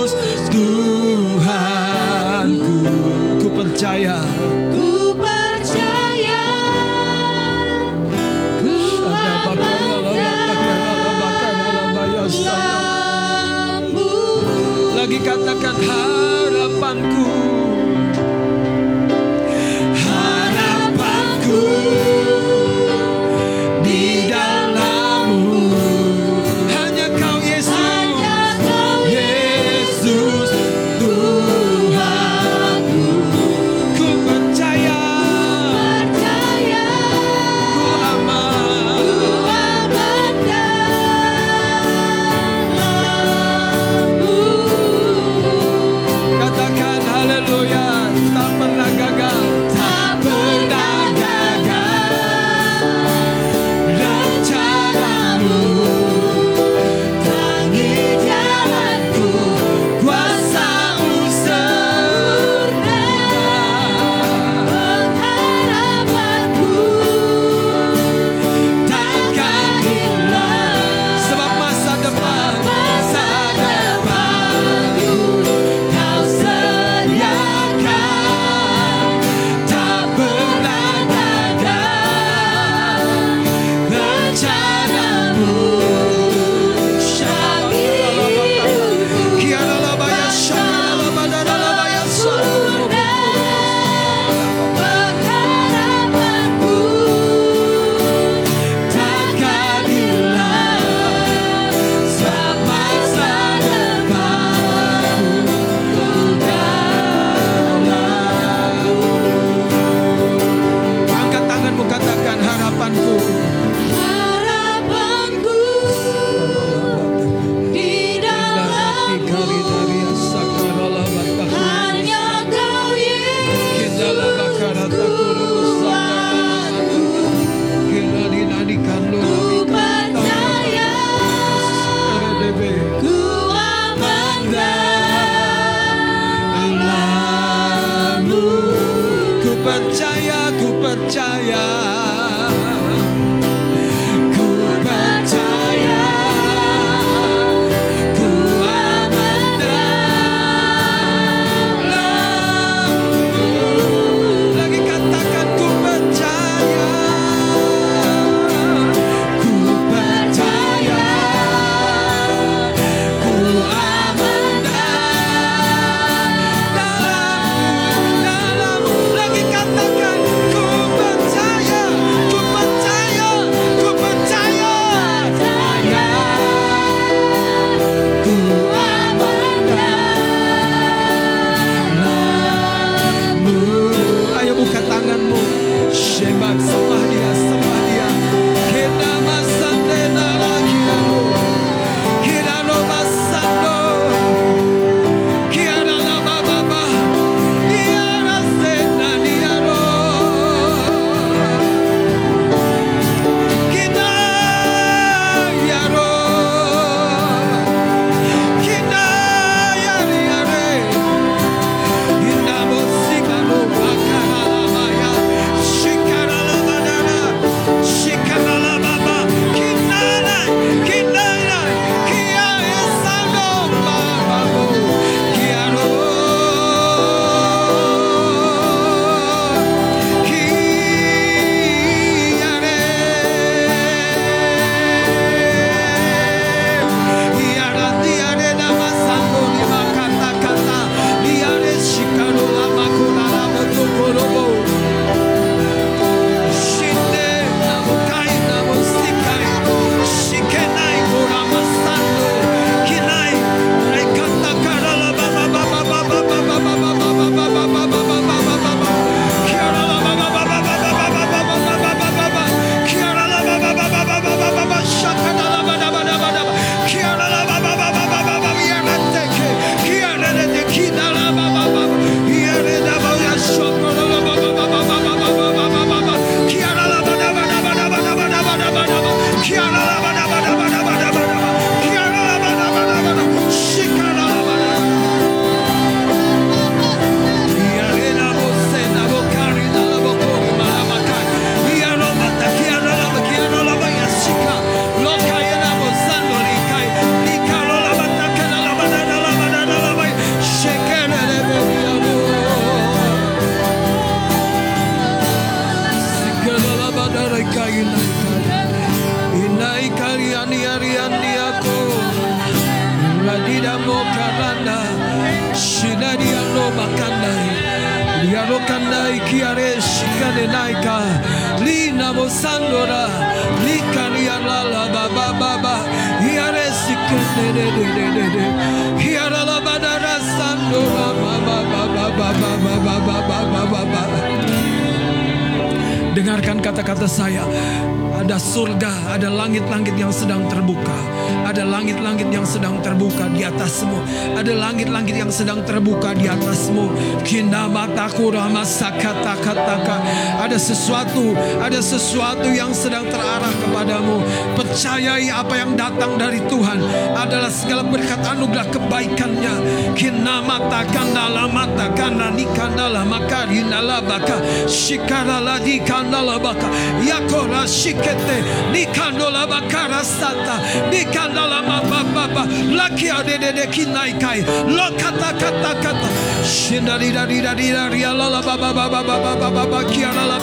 Ada sesuatu, ada sesuatu yang sedang terarah kepadamu. Percayai apa yang datang dari Tuhan adalah segala berkat anugerah kebaikannya. Kina mata kandala mata kana nikandala makari nalabaka shikara ladi kandala baka yakora shikete nikandola baba santa nikandala mababa lakia dedede kinaikai lo kata kata kata, shindadi dari dari dari alala baba baba baba baba baba kiara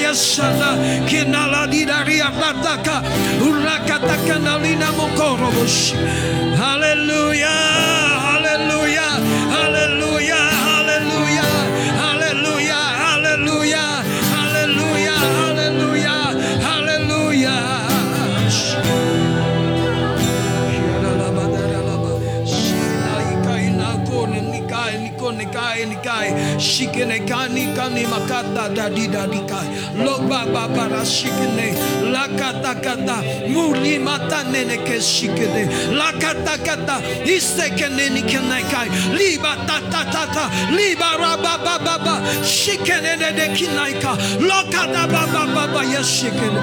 Yes, Kinala Didaria Rataka, Urakataka Nalina Mokorobos. Hallelujah, hallelujah, hallelujah, hallelujah. Shikene kani kani makata dadi dadi kai loba babara shikene lakata kata muli mata nene ke shikene lakata kata ni kene kai liba tata tata liba raba baba baba shikene ne de kinaika lokata baba baba ya shikene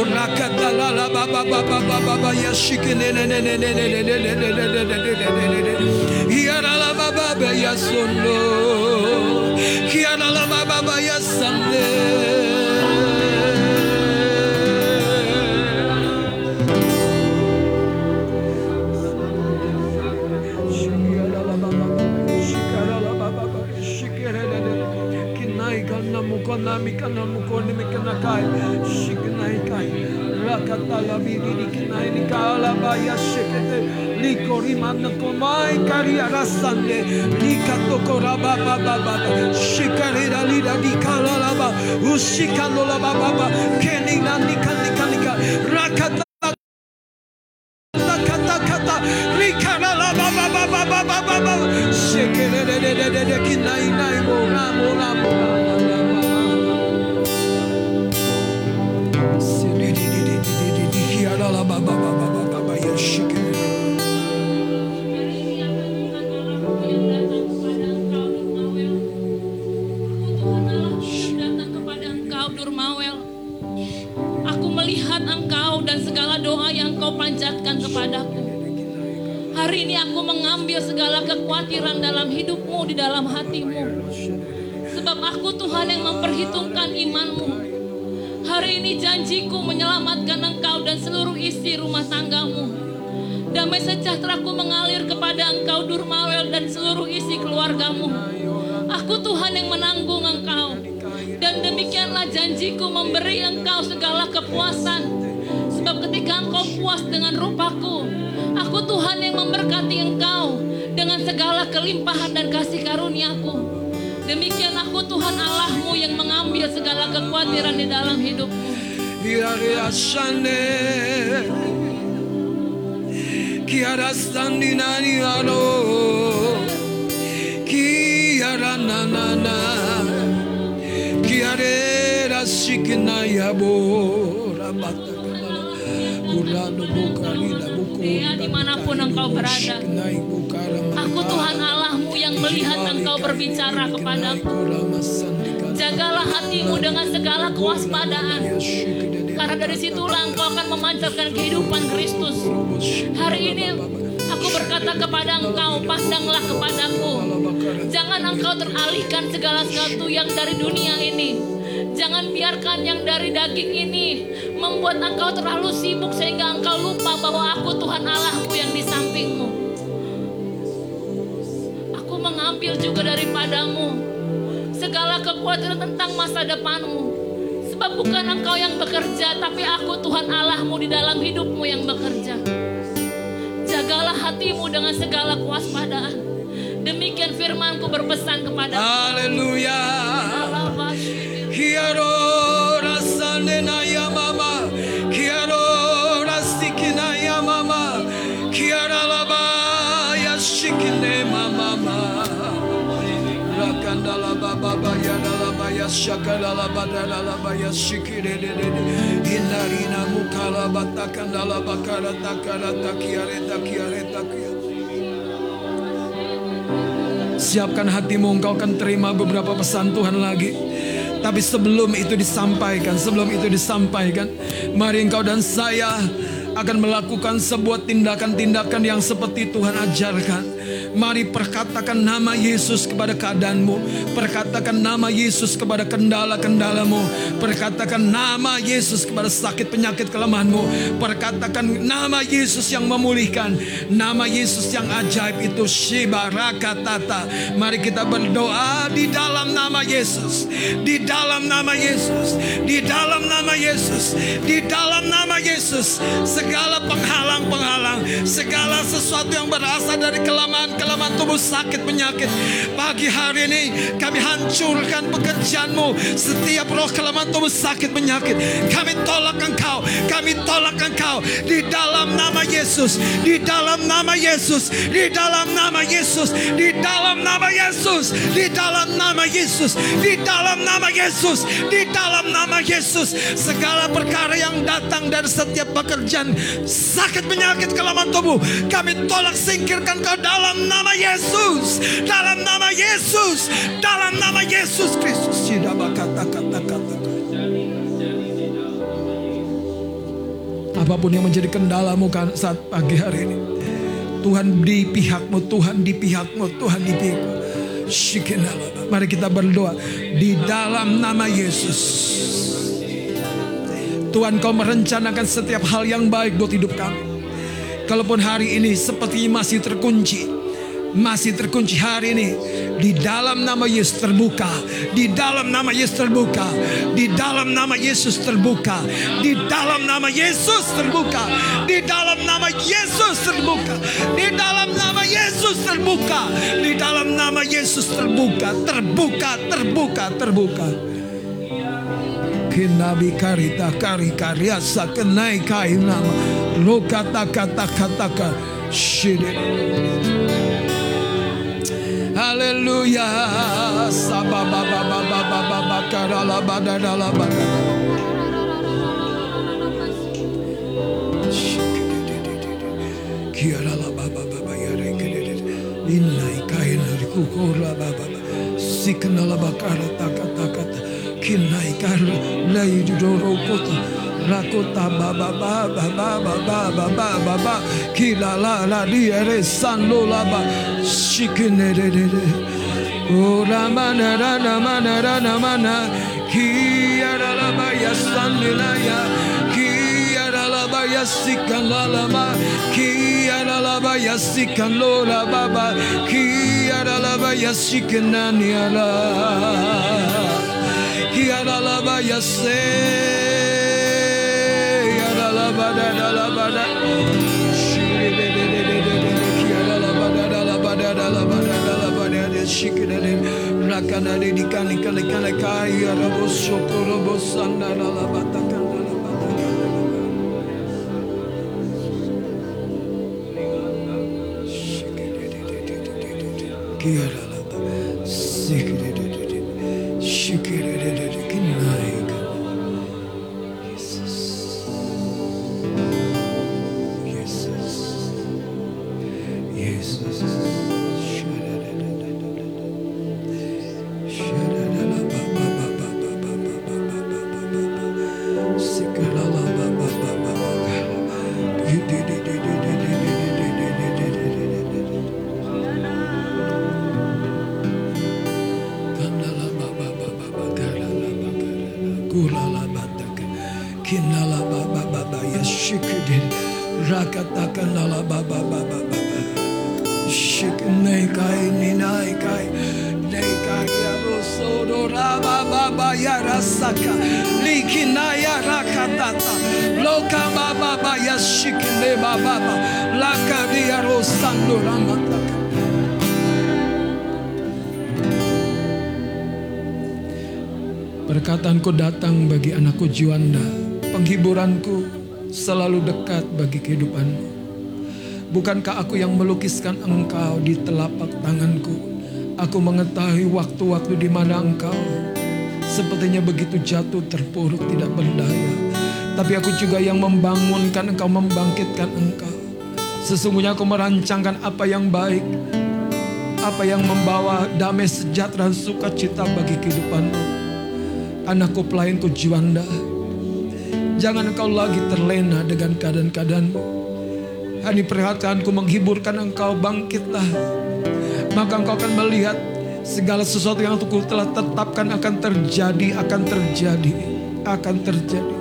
urakata la la baba baba baba ya shikene ne ne ne ne ne ne ne ne ne ne ne ne ne solo chi ha la baba ya sanne Kanamukona mikana mukoni mikana kai shik katala biriri kinai kala baya shekete likori manda komai kari arasande likato koraba baba baba shikare dali dali kala laba ushikalo laba baba keni nani kani kani rakata rumah tanggamu. Damai sejahteraku mengalir kepada engkau Durmawel dan seluruh isi keluargamu. Aku Tuhan yang menanggung engkau. Dan demikianlah janjiku memberi engkau segala kepuasan. Sebab ketika engkau puas dengan rupaku, aku Tuhan yang memberkati engkau dengan segala kelimpahan dan kasih karuniaku. Demikian aku Tuhan Allahmu yang mengambil segala kekhawatiran di dalam hidupmu. Ya, di mana pun engkau berada. Aku Tuhan Allahmu yang melihat engkau berbicara kepadaku. Jagalah hatimu dengan segala kewaspadaan. Karena dari situlah engkau akan memancarkan kehidupan Kristus. Hari ini aku berkata kepada engkau, pandanglah kepadaku. Jangan engkau teralihkan segala sesuatu yang dari dunia ini. Jangan biarkan yang dari daging ini membuat engkau terlalu sibuk sehingga engkau lupa bahwa aku Tuhan Allahmu yang di sampingmu. Aku mengambil juga daripadamu segala kekhawatiran tentang masa depanmu. Sebab bukan engkau yang bekerja, tapi aku Tuhan Allahmu di dalam hidupmu yang bekerja. hatimu dengan segala kewaspadaan. Demikian firmanku berpesan kepada Haleluya. Kiaro Siapkan hatimu, engkau akan terima beberapa pesan Tuhan lagi. Tapi sebelum itu disampaikan, sebelum itu disampaikan, mari engkau dan saya akan melakukan sebuah tindakan-tindakan yang seperti Tuhan ajarkan. Mari perkatakan nama Yesus kepada keadaanmu. Perkatakan nama Yesus kepada kendala-kendalamu. Perkatakan nama Yesus kepada sakit penyakit kelemahanmu. Perkatakan nama Yesus yang memulihkan. Nama Yesus yang ajaib itu Shiba Rakatata. Mari kita berdoa di dalam nama Yesus. Di dalam nama Yesus. Di dalam nama Yesus. Di dalam nama Yesus. Segala penghalang-penghalang. Segala sesuatu yang berasal dari kelemahan-kelemahan tubuh sakit penyakit. Pagi hari ini kami hancurkan pekerjaanmu. Setiap roh kelemahan tubuh sakit penyakit. Kami tolak engkau. Kami tolak engkau. Di dalam nama Yesus. Di dalam nama Yesus. Di dalam nama Yesus. Di dalam nama Yesus. Di dalam nama Yesus. Di dalam nama Yesus. Di dalam nama Yesus. Segala perkara yang datang dari setiap pekerjaan sakit penyakit kelemahan tubuh kami tolak singkirkan ke dalam nama Yesus. Dalam nama Yesus. Dalam nama Yesus Kristus. Tidak kata-kata-kata. Apa pun yang menjadi kendalamu kan saat pagi hari ini. Tuhan di pihakmu, Tuhan di pihakmu, Tuhan di pihakmu. Mari kita berdoa di dalam nama Yesus. Tuhan kau merencanakan setiap hal yang baik buat hidup kami. Kalaupun hari ini sepertinya masih terkunci. Masih terkunci hari ini. Di dalam nama Yesus terbuka. Di dalam nama Yesus terbuka. Di dalam nama Yesus terbuka. Di dalam nama Yesus terbuka. Di dalam nama Yesus terbuka. Di dalam nama Yesus terbuka. Di dalam nama Yesus terbuka. Terbuka, terbuka, terbuka. Kinabi karita kari karyasa kenai kai nama Hallelujah. Innai kainari kukura baba Sikna la bakara takata kata Kinai kara Lai doro kota rakota baba baba baba baba baba ba kila la la di ere san lo la ba shikine de de de o la mana ra na mana ra na mana ki ara la ba ya san la ya ki ara la ba ya sikan la la ma ki ara la ba ya sikan lo la baba ki ara la ba ya sikan na ni ala Kiara la ba ya se Kiara datang bagi anakku Juanda. Penghiburanku selalu dekat bagi kehidupanmu. Bukankah aku yang melukiskan engkau di telapak tanganku? Aku mengetahui waktu-waktu di mana engkau sepertinya begitu jatuh terpuruk tidak berdaya. Tapi aku juga yang membangunkan engkau, membangkitkan engkau. Sesungguhnya aku merancangkan apa yang baik, apa yang membawa damai sejahtera dan sukacita bagi kehidupanmu. Anakku pelayanku Juanda, jangan engkau lagi terlena dengan keadaan-keadaanmu. Hani perhatianku menghiburkan engkau bangkitlah. Maka engkau akan melihat segala sesuatu yang aku telah tetapkan akan terjadi, akan terjadi, akan terjadi.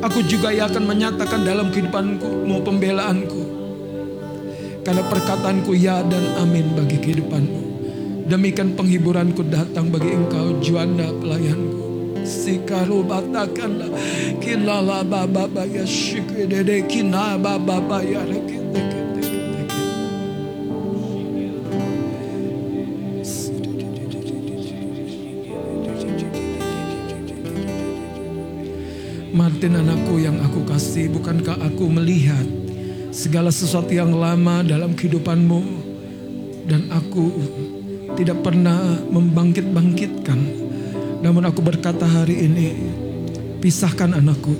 Aku juga yang akan menyatakan dalam kehidupanku mau pembelaanku. Karena perkataanku ya dan amin bagi kehidupanmu. Demikian penghiburanku datang bagi engkau Juanda pelayanku. Sikaru batakanlah. Kilala baba baya shikede kina baba baya Martin anakku yang aku kasih, bukankah aku melihat segala sesuatu yang lama dalam kehidupanmu? Dan aku tidak pernah membangkit-bangkitkan. Namun aku berkata hari ini, pisahkan anakku,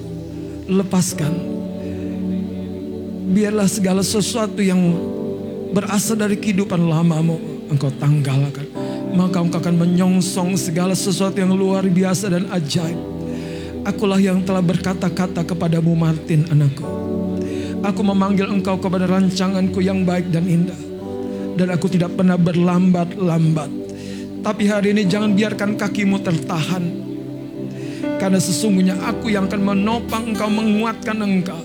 lepaskan. Biarlah segala sesuatu yang berasal dari kehidupan lamamu engkau tanggalkan. Maka engkau akan menyongsong segala sesuatu yang luar biasa dan ajaib. Akulah yang telah berkata-kata kepadamu Martin anakku. Aku memanggil engkau kepada rancanganku yang baik dan indah. Dan aku tidak pernah berlambat-lambat. Tapi hari ini jangan biarkan kakimu tertahan. Karena sesungguhnya aku yang akan menopang engkau, menguatkan engkau.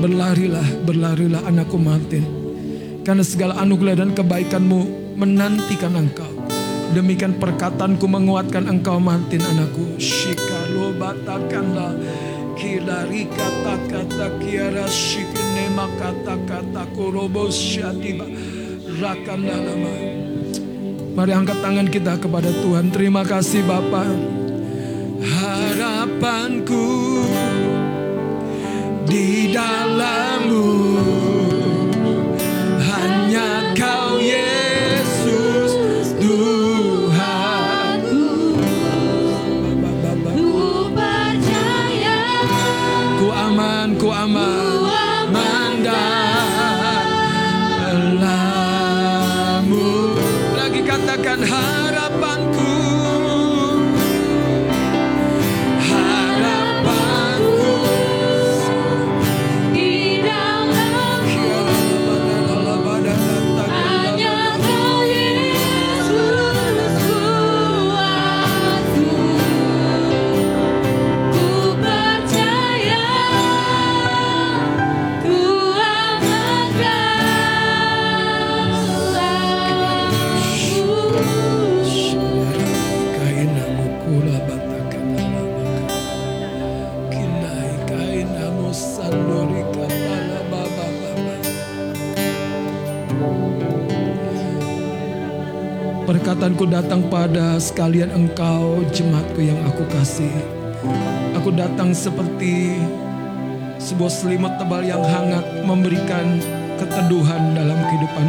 Berlarilah, berlarilah anakku Martin. Karena segala anugerah dan kebaikanmu menantikan engkau. Demikian perkataanku menguatkan engkau Martin anakku. Shikalo batakanlah. Kilari kata-kata kiara shikene kata-kata kurobos syatiba. Rakanda lama. Mari angkat tangan kita kepada Tuhan. Terima kasih Bapa. Harapanku di dalammu Perkataanku datang pada sekalian engkau jemaatku yang aku kasih Aku datang seperti sebuah selimut tebal yang hangat memberikan keteduhan dalam kehidupan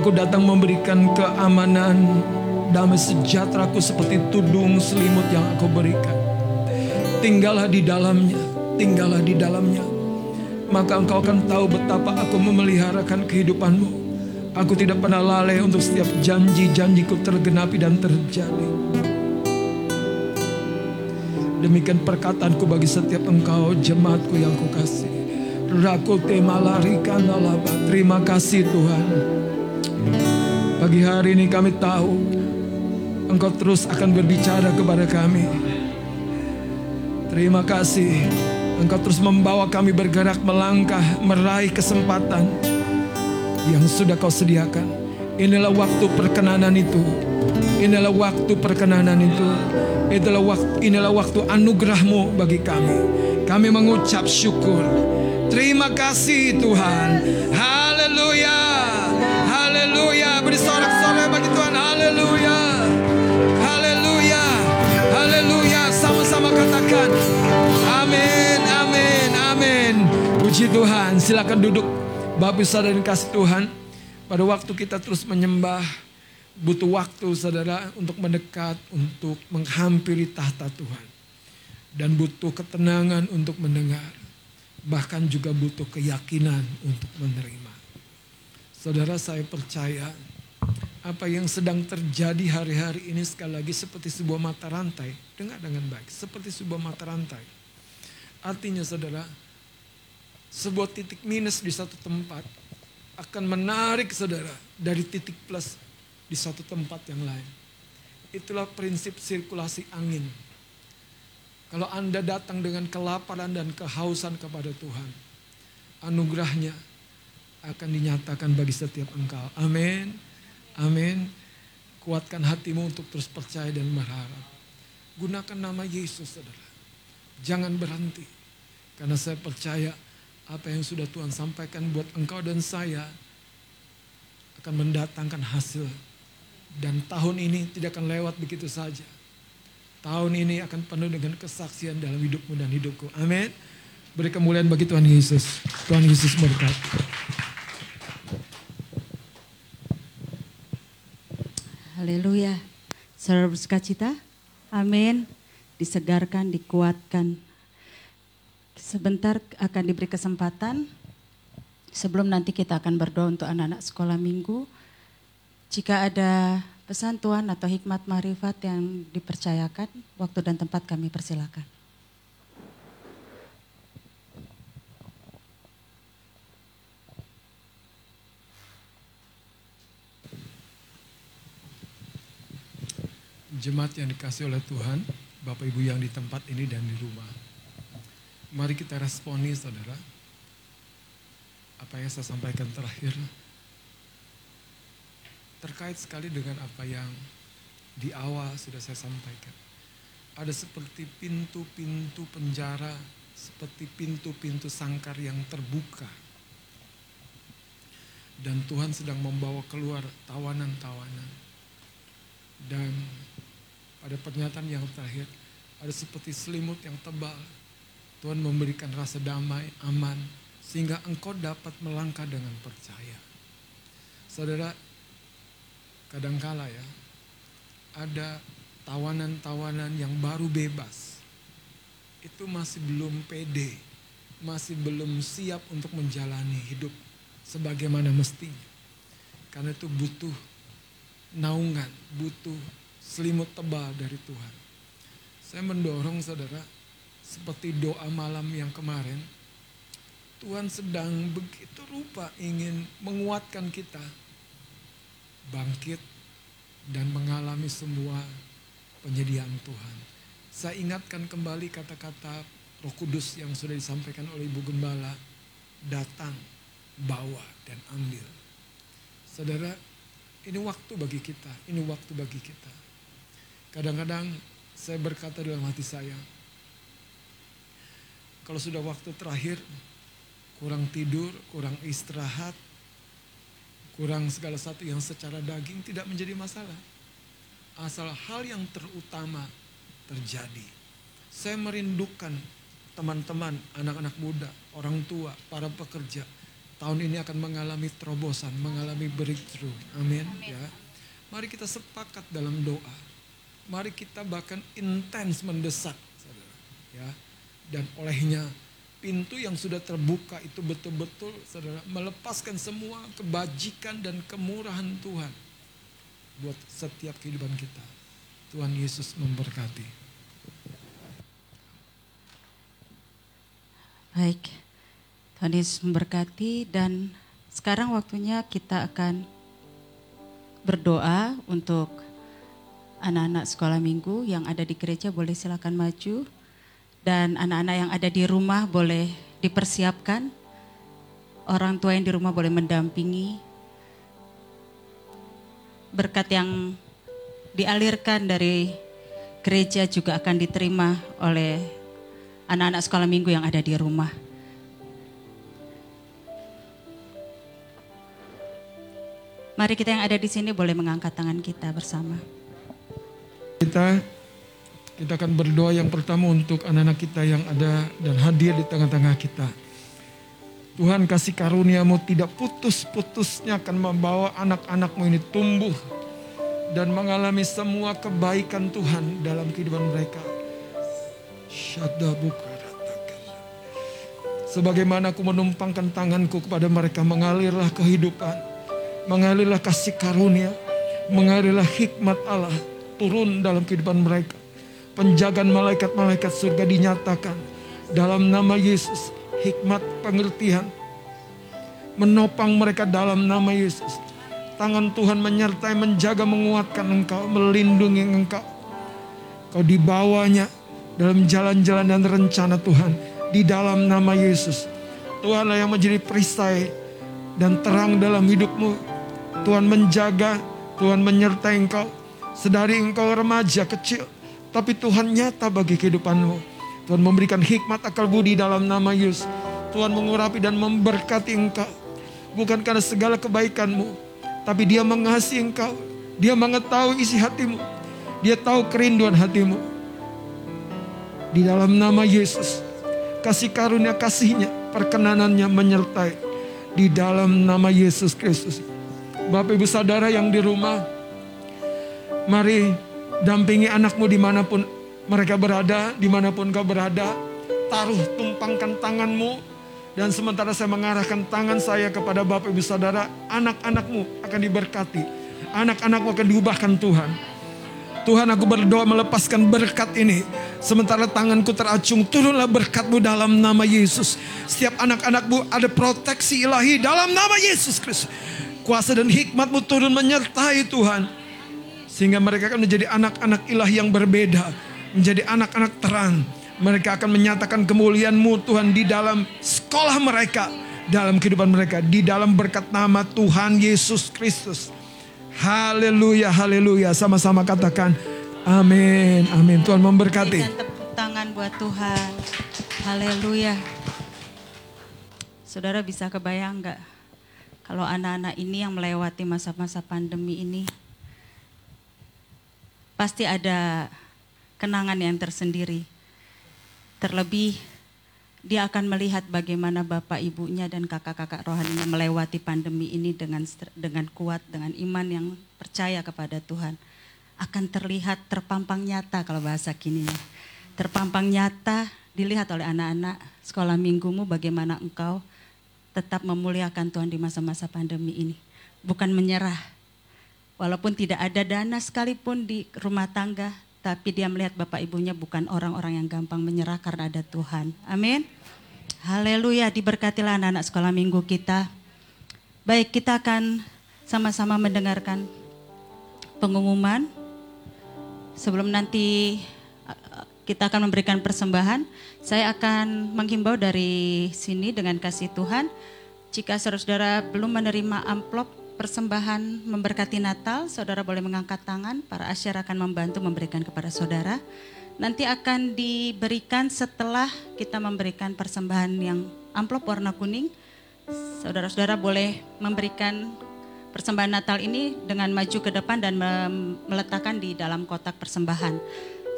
Aku datang memberikan keamanan, damai sejahteraku seperti tudung selimut yang aku berikan. Tinggallah di dalamnya, tinggallah di dalamnya. Maka engkau akan tahu betapa aku memeliharakan kehidupanmu. Aku tidak pernah lalai untuk setiap janji-janjiku tergenapi dan terjadi. Demikian perkataanku bagi setiap engkau jemaatku yang kukasih. Rakote malarikan Terima kasih Tuhan. Pagi hari ini kami tahu Engkau terus akan berbicara kepada kami. Terima kasih. Engkau terus membawa kami bergerak melangkah meraih kesempatan yang sudah kau sediakan. Inilah waktu perkenanan itu. Inilah waktu perkenanan itu. Itulah waktu inilah waktu anugerahmu bagi kami. Kami mengucap syukur. Terima kasih Tuhan. Haleluya. Haleluya. Beri sorak-sorai bagi Tuhan. Haleluya. Haleluya. Haleluya. Sama-sama katakan. Amin. Amin. Amin. Puji Tuhan. Silakan duduk. Bapak saudara dan kasih Tuhan. Pada waktu kita terus menyembah. Butuh waktu saudara untuk mendekat. Untuk menghampiri tahta Tuhan. Dan butuh ketenangan untuk mendengar bahkan juga butuh keyakinan untuk menerima. Saudara saya percaya apa yang sedang terjadi hari-hari ini sekali lagi seperti sebuah mata rantai. Dengar dengan baik, seperti sebuah mata rantai. Artinya saudara, sebuah titik minus di satu tempat akan menarik saudara dari titik plus di satu tempat yang lain. Itulah prinsip sirkulasi angin kalau Anda datang dengan kelaparan dan kehausan kepada Tuhan, anugerahnya akan dinyatakan bagi setiap engkau. Amin. Amin. Kuatkan hatimu untuk terus percaya dan berharap. Gunakan nama Yesus, saudara. Jangan berhenti. Karena saya percaya apa yang sudah Tuhan sampaikan buat engkau dan saya akan mendatangkan hasil. Dan tahun ini tidak akan lewat begitu saja Tahun ini akan penuh dengan kesaksian dalam hidupmu dan hidupku. Amin. Beri kemuliaan bagi Tuhan Yesus. Tuhan Yesus berkat. Haleluya. Saudara bersuka cita? Amin. Disegarkan, dikuatkan. Sebentar akan diberi kesempatan. Sebelum nanti kita akan berdoa untuk anak-anak sekolah minggu. Jika ada pesan Tuhan atau hikmat marifat yang dipercayakan, waktu dan tempat kami persilakan. Jemaat yang dikasih oleh Tuhan, Bapak Ibu yang di tempat ini dan di rumah. Mari kita responi saudara. Apa yang saya sampaikan terakhir terkait sekali dengan apa yang di awal sudah saya sampaikan. Ada seperti pintu-pintu penjara, seperti pintu-pintu sangkar yang terbuka. Dan Tuhan sedang membawa keluar tawanan-tawanan. Dan pada pernyataan yang terakhir, ada seperti selimut yang tebal. Tuhan memberikan rasa damai, aman, sehingga engkau dapat melangkah dengan percaya. Saudara, kadangkala ya ada tawanan-tawanan yang baru bebas. Itu masih belum pede, masih belum siap untuk menjalani hidup sebagaimana mestinya. Karena itu butuh naungan, butuh selimut tebal dari Tuhan. Saya mendorong saudara, seperti doa malam yang kemarin, Tuhan sedang begitu rupa ingin menguatkan kita bangkit dan mengalami semua penyediaan Tuhan. Saya ingatkan kembali kata-kata Roh Kudus yang sudah disampaikan oleh Ibu Gembala, datang, bawa dan ambil. Saudara, ini waktu bagi kita, ini waktu bagi kita. Kadang-kadang saya berkata dalam hati saya, kalau sudah waktu terakhir, kurang tidur, kurang istirahat, kurang segala satu yang secara daging tidak menjadi masalah. Asal hal yang terutama terjadi. Saya merindukan teman-teman, anak-anak muda, orang tua, para pekerja. Tahun ini akan mengalami terobosan, mengalami breakthrough. Amin. Ya. Mari kita sepakat dalam doa. Mari kita bahkan intens mendesak, saudara. Ya. Dan olehnya pintu yang sudah terbuka itu betul-betul saudara melepaskan semua kebajikan dan kemurahan Tuhan buat setiap kehidupan kita. Tuhan Yesus memberkati. Baik, Tuhan Yesus memberkati dan sekarang waktunya kita akan berdoa untuk anak-anak sekolah minggu yang ada di gereja boleh silakan maju dan anak-anak yang ada di rumah boleh dipersiapkan. Orang tua yang di rumah boleh mendampingi. Berkat yang dialirkan dari gereja juga akan diterima oleh anak-anak sekolah minggu yang ada di rumah. Mari kita yang ada di sini boleh mengangkat tangan kita bersama. Kita kita akan berdoa yang pertama untuk anak-anak kita yang ada dan hadir di tengah-tengah kita. Tuhan kasih karuniamu tidak putus-putusnya akan membawa anak-anakmu ini tumbuh dan mengalami semua kebaikan Tuhan dalam kehidupan mereka. Sebagaimana aku menumpangkan tanganku kepada mereka, mengalirlah kehidupan, mengalirlah kasih karunia, mengalirlah hikmat Allah turun dalam kehidupan mereka. Penjagaan malaikat-malaikat surga dinyatakan dalam nama Yesus hikmat pengertian menopang mereka dalam nama Yesus. Tangan Tuhan menyertai, menjaga, menguatkan engkau, melindungi engkau. Kau dibawanya dalam jalan-jalan dan rencana Tuhan di dalam nama Yesus. Tuhanlah yang menjadi perisai dan terang dalam hidupmu. Tuhan menjaga, Tuhan menyertai engkau. Sedari engkau remaja kecil, tapi Tuhan nyata bagi kehidupanmu. Tuhan memberikan hikmat akal budi dalam nama Yesus. Tuhan mengurapi dan memberkati engkau. Bukan karena segala kebaikanmu. Tapi dia mengasihi engkau. Dia mengetahui isi hatimu. Dia tahu kerinduan hatimu. Di dalam nama Yesus. Kasih karunia kasihnya. Perkenanannya menyertai. Di dalam nama Yesus Kristus. Bapak ibu saudara yang di rumah. Mari dampingi anakmu di mana pun mereka berada di mana pun kau berada, taruh tumpangkan tanganmu dan sementara saya mengarahkan tangan saya kepada Bapak Ibu Saudara, anak-anakmu akan diberkati. Anak-anakmu akan diubahkan Tuhan. Tuhan aku berdoa melepaskan berkat ini. Sementara tanganku teracung, turunlah berkatmu dalam nama Yesus. Setiap anak-anakmu ada proteksi ilahi dalam nama Yesus Kristus. Kuasa dan hikmatmu turun menyertai Tuhan. Sehingga mereka akan menjadi anak-anak ilahi yang berbeda menjadi anak-anak terang. Mereka akan menyatakan kemuliaan-Mu Tuhan di dalam sekolah mereka, dalam kehidupan mereka, di dalam berkat nama Tuhan Yesus Kristus. Haleluya, haleluya. Sama-sama katakan amin, amin. Tuhan memberkati. Tepuk tangan buat Tuhan. Haleluya. Saudara bisa kebayang nggak kalau anak-anak ini yang melewati masa-masa pandemi ini pasti ada kenangan yang tersendiri. Terlebih dia akan melihat bagaimana bapak ibunya dan kakak-kakak rohaninya melewati pandemi ini dengan dengan kuat dengan iman yang percaya kepada Tuhan. Akan terlihat terpampang nyata kalau bahasa kini terpampang nyata dilihat oleh anak-anak sekolah minggumu bagaimana engkau tetap memuliakan Tuhan di masa-masa pandemi ini. Bukan menyerah walaupun tidak ada dana sekalipun di rumah tangga tapi dia melihat bapak ibunya bukan orang-orang yang gampang menyerah karena ada Tuhan. Amin. Haleluya, diberkatilah anak-anak sekolah minggu kita. Baik, kita akan sama-sama mendengarkan pengumuman. Sebelum nanti uh, kita akan memberikan persembahan, saya akan menghimbau dari sini dengan kasih Tuhan. Jika saudara-saudara belum menerima amplop persembahan memberkati Natal, saudara boleh mengangkat tangan, para asyar akan membantu memberikan kepada saudara. Nanti akan diberikan setelah kita memberikan persembahan yang amplop warna kuning. Saudara-saudara boleh memberikan persembahan Natal ini dengan maju ke depan dan meletakkan di dalam kotak persembahan.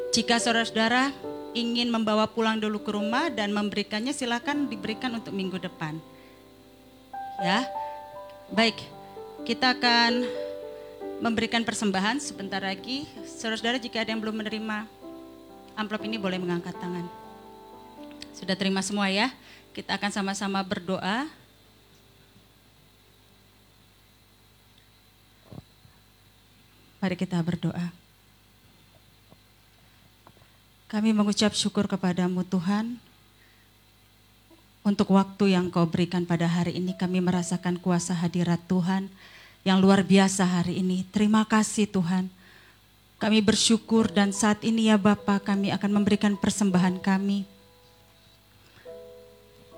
Jika saudara-saudara ingin membawa pulang dulu ke rumah dan memberikannya silakan diberikan untuk minggu depan. Ya. Baik, kita akan memberikan persembahan sebentar lagi. Saudara-saudara jika ada yang belum menerima amplop ini boleh mengangkat tangan. Sudah terima semua ya? Kita akan sama-sama berdoa. Mari kita berdoa. Kami mengucap syukur kepadamu Tuhan untuk waktu yang kau berikan pada hari ini kami merasakan kuasa hadirat Tuhan yang luar biasa hari ini. Terima kasih Tuhan. Kami bersyukur dan saat ini ya Bapa kami akan memberikan persembahan kami.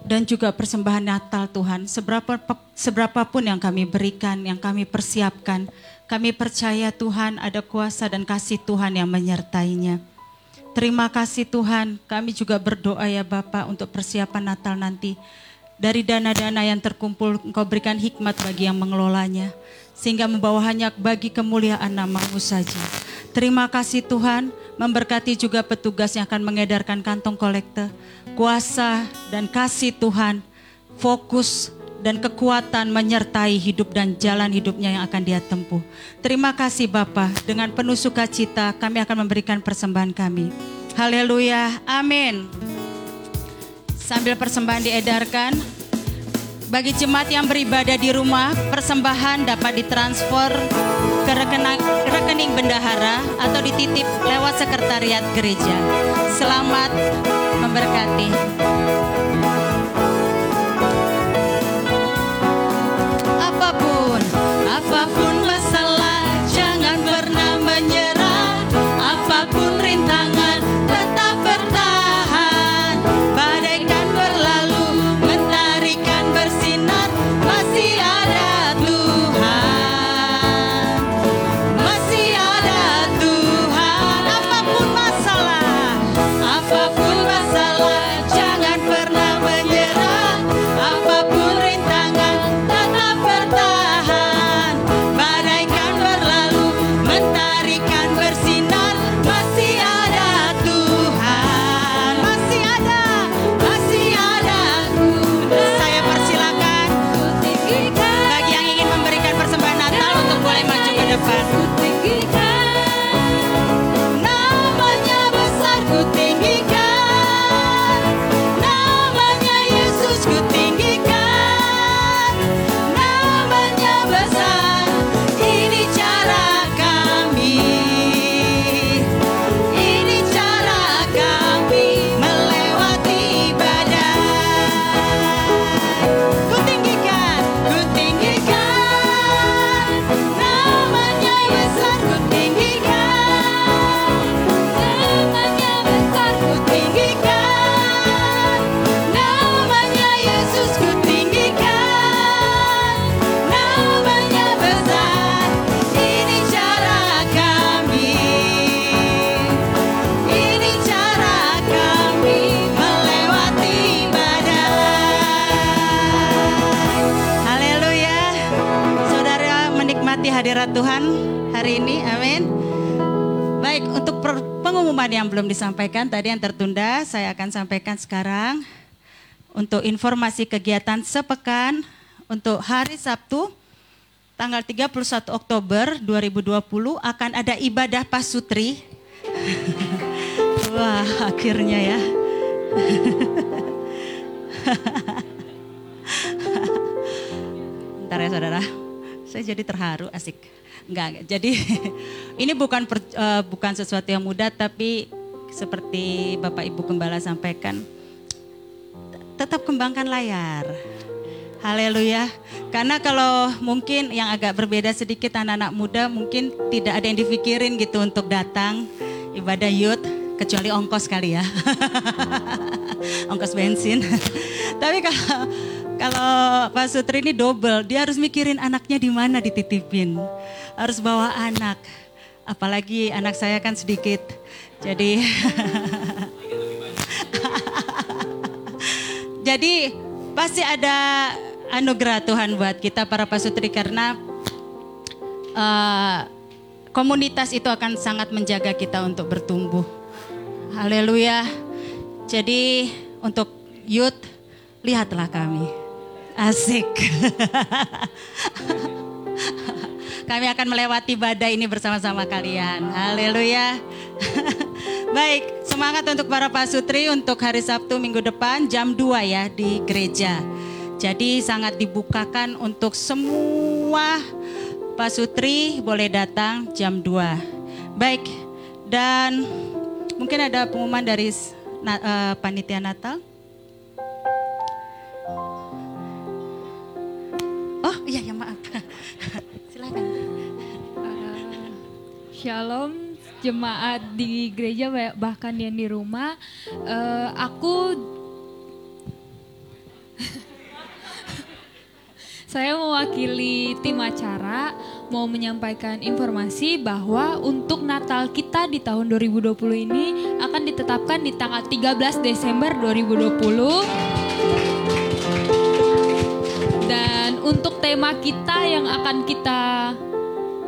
Dan juga persembahan Natal Tuhan, seberapa seberapa pun yang kami berikan, yang kami persiapkan, kami percaya Tuhan ada kuasa dan kasih Tuhan yang menyertainya. Terima kasih Tuhan, kami juga berdoa ya Bapak untuk persiapan Natal nanti. Dari dana-dana yang terkumpul, Engkau berikan hikmat bagi yang mengelolanya. sehingga membawa hanya bagi kemuliaan namamu saja. Terima kasih Tuhan, memberkati juga petugas yang akan mengedarkan kantong kolekte. Kuasa dan kasih Tuhan, fokus dan kekuatan menyertai hidup dan jalan hidupnya yang akan dia tempuh. Terima kasih Bapa, dengan penuh sukacita kami akan memberikan persembahan kami. Haleluya, amin. Sambil persembahan diedarkan, bagi jemaat yang beribadah di rumah, persembahan dapat ditransfer ke rekening, rekening bendahara atau dititip lewat sekretariat gereja. Selamat memberkati. Disampaikan tadi yang tertunda, saya akan sampaikan sekarang. Untuk informasi kegiatan sepekan untuk hari Sabtu tanggal 31 Oktober 2020 akan ada ibadah pasutri. *laughs* Wah, akhirnya ya. *laughs* Bentar ya saudara, saya jadi terharu asik. Enggak, jadi *laughs* ini bukan per- eh, bukan sesuatu yang mudah tapi seperti Bapak Ibu Gembala sampaikan, tetap kembangkan layar. Haleluya. Karena kalau mungkin yang agak berbeda sedikit anak-anak muda mungkin tidak ada yang dipikirin gitu untuk datang ibadah youth kecuali ongkos kali ya. *laughs* ongkos bensin. *laughs* Tapi kalau kalau Pak Sutri ini double, dia harus mikirin anaknya di mana dititipin. Harus bawa anak. Apalagi anak saya kan sedikit. Jadi *laughs* Jadi pasti ada anugerah Tuhan buat kita para pasutri karena eh, komunitas itu akan sangat menjaga kita untuk bertumbuh. Haleluya. Jadi untuk youth lihatlah kami. Asik. *laughs* kami akan melewati badai ini bersama-sama kalian. Haleluya. *laughs* Baik, semangat untuk para pasutri untuk hari Sabtu minggu depan jam 2 ya di gereja. Jadi sangat dibukakan untuk semua pasutri boleh datang jam 2. Baik, dan mungkin ada pengumuman dari eh, panitia Natal. Oh iya ya maaf. Shalom jemaat di gereja bah- bahkan yang di rumah. Eh, aku *laughs* saya mewakili tim acara mau menyampaikan informasi bahwa untuk Natal kita di tahun 2020 ini akan ditetapkan di tanggal 13 Desember 2020. Dan untuk tema kita yang akan kita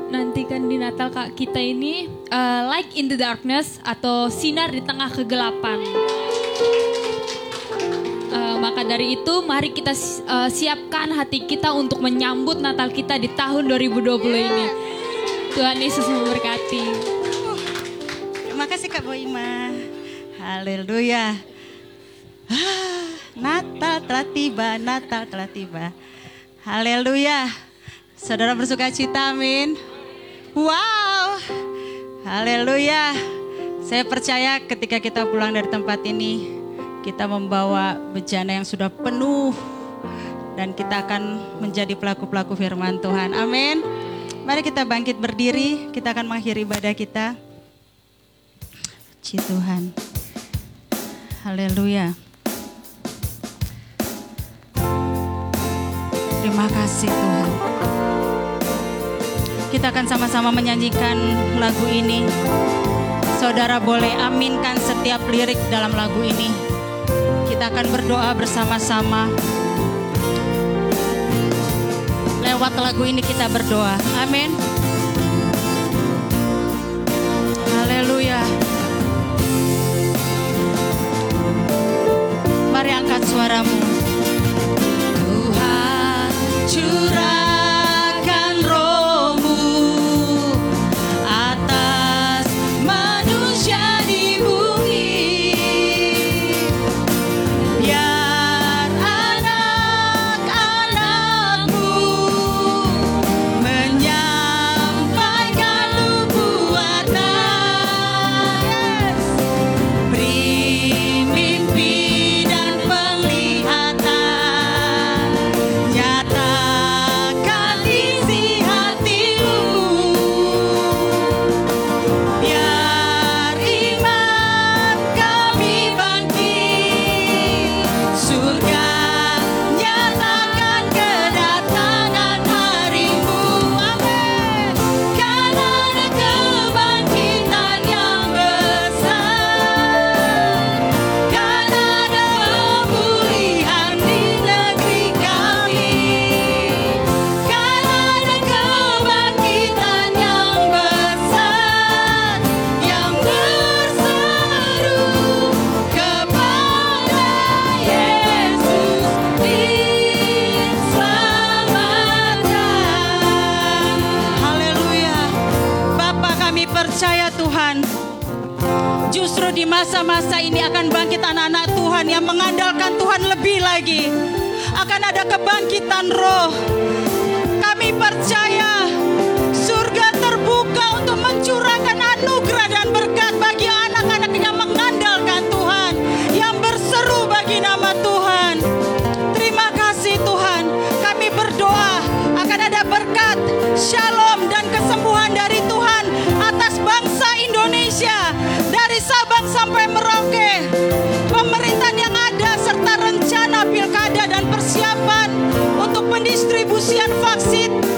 nantikan di Natal Kak kita ini uh, Light in the Darkness atau sinar di tengah kegelapan. Uh, maka dari itu mari kita uh, siapkan hati kita untuk menyambut Natal kita di tahun 2020 ini. Tuhan Yesus memberkati. Terima kasih Kak Boima. Haleluya. Ah, Natal telah tiba, Natal telah tiba. Haleluya. Saudara bersuka cita, amin. Wow. Haleluya. Saya percaya ketika kita pulang dari tempat ini, kita membawa bejana yang sudah penuh dan kita akan menjadi pelaku-pelaku firman Tuhan. Amin. Mari kita bangkit berdiri, kita akan mengakhiri ibadah kita. Puji Tuhan. Haleluya. Terima kasih Tuhan. Kita akan sama-sama menyanyikan lagu ini. Saudara boleh aminkan setiap lirik dalam lagu ini. Kita akan berdoa bersama-sama. Lewat lagu ini kita berdoa. Amin. Haleluya. Mari angkat suaramu. Tuhan curahkan masa-masa ini akan bangkit anak-anak Tuhan yang mengandalkan Tuhan lebih lagi. Akan ada kebangkitan roh. Kami percaya surga terbuka untuk mencurahkan Lucia Foxit.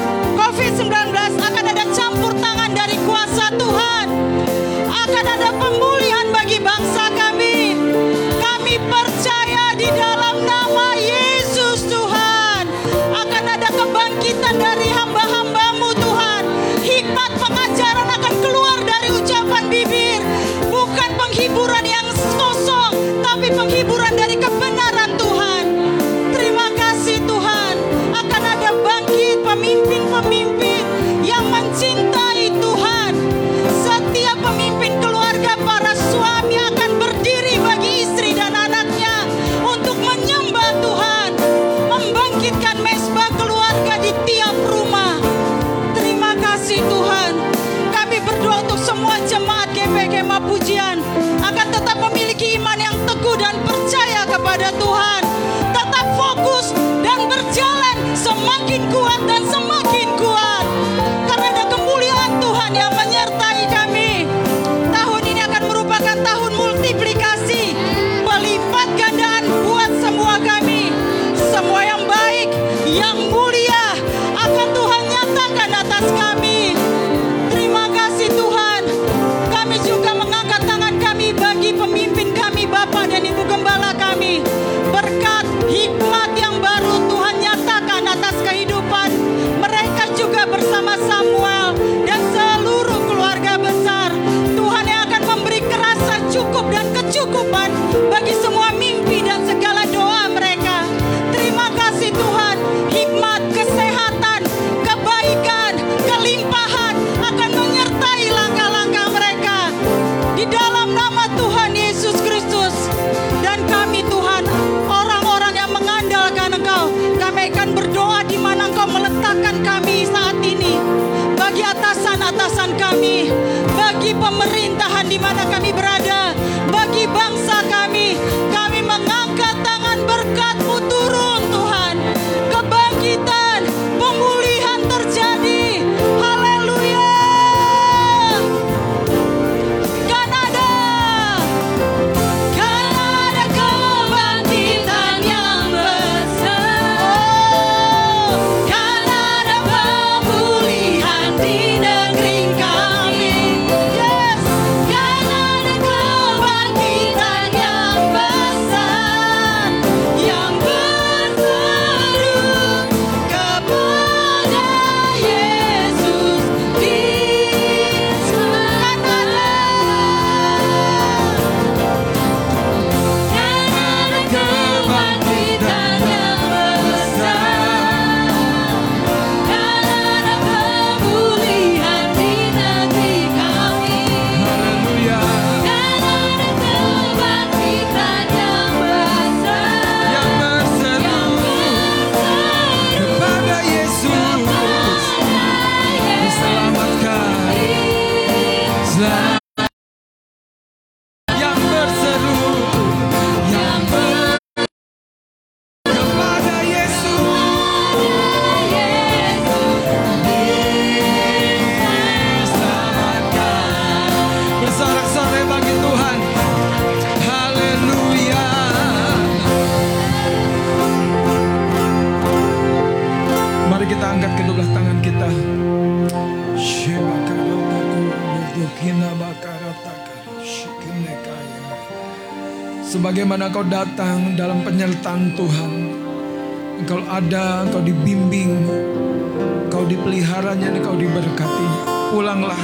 Sebagaimana kau datang dalam penyertaan Tuhan. Engkau ada, engkau dibimbing. Engkau dipeliharanya, engkau diberkatinya Pulanglah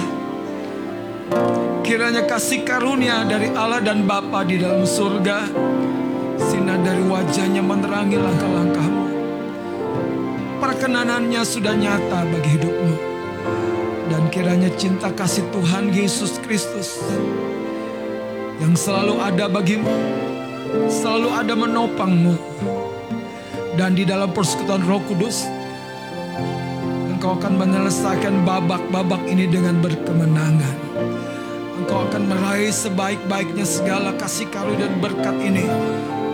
Kiranya kasih karunia dari Allah dan Bapa di dalam surga. Sinar dari wajahnya menerangi langkah-langkahmu. Perkenanannya sudah nyata bagi hidupmu. Dan kiranya cinta kasih Tuhan Yesus Kristus Yang selalu ada bagimu Selalu ada menopangmu Dan di dalam persekutuan roh kudus Engkau akan menyelesaikan babak-babak ini dengan berkemenangan Engkau akan meraih sebaik-baiknya segala kasih karunia dan berkat ini.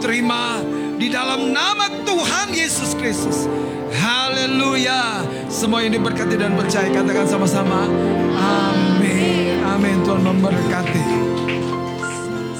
Terima di dalam nama Tuhan Yesus Kristus. Haleluya. Semua ini berkati dan percaya. Katakan sama-sama. Amin. Amin. Tuhan memberkati.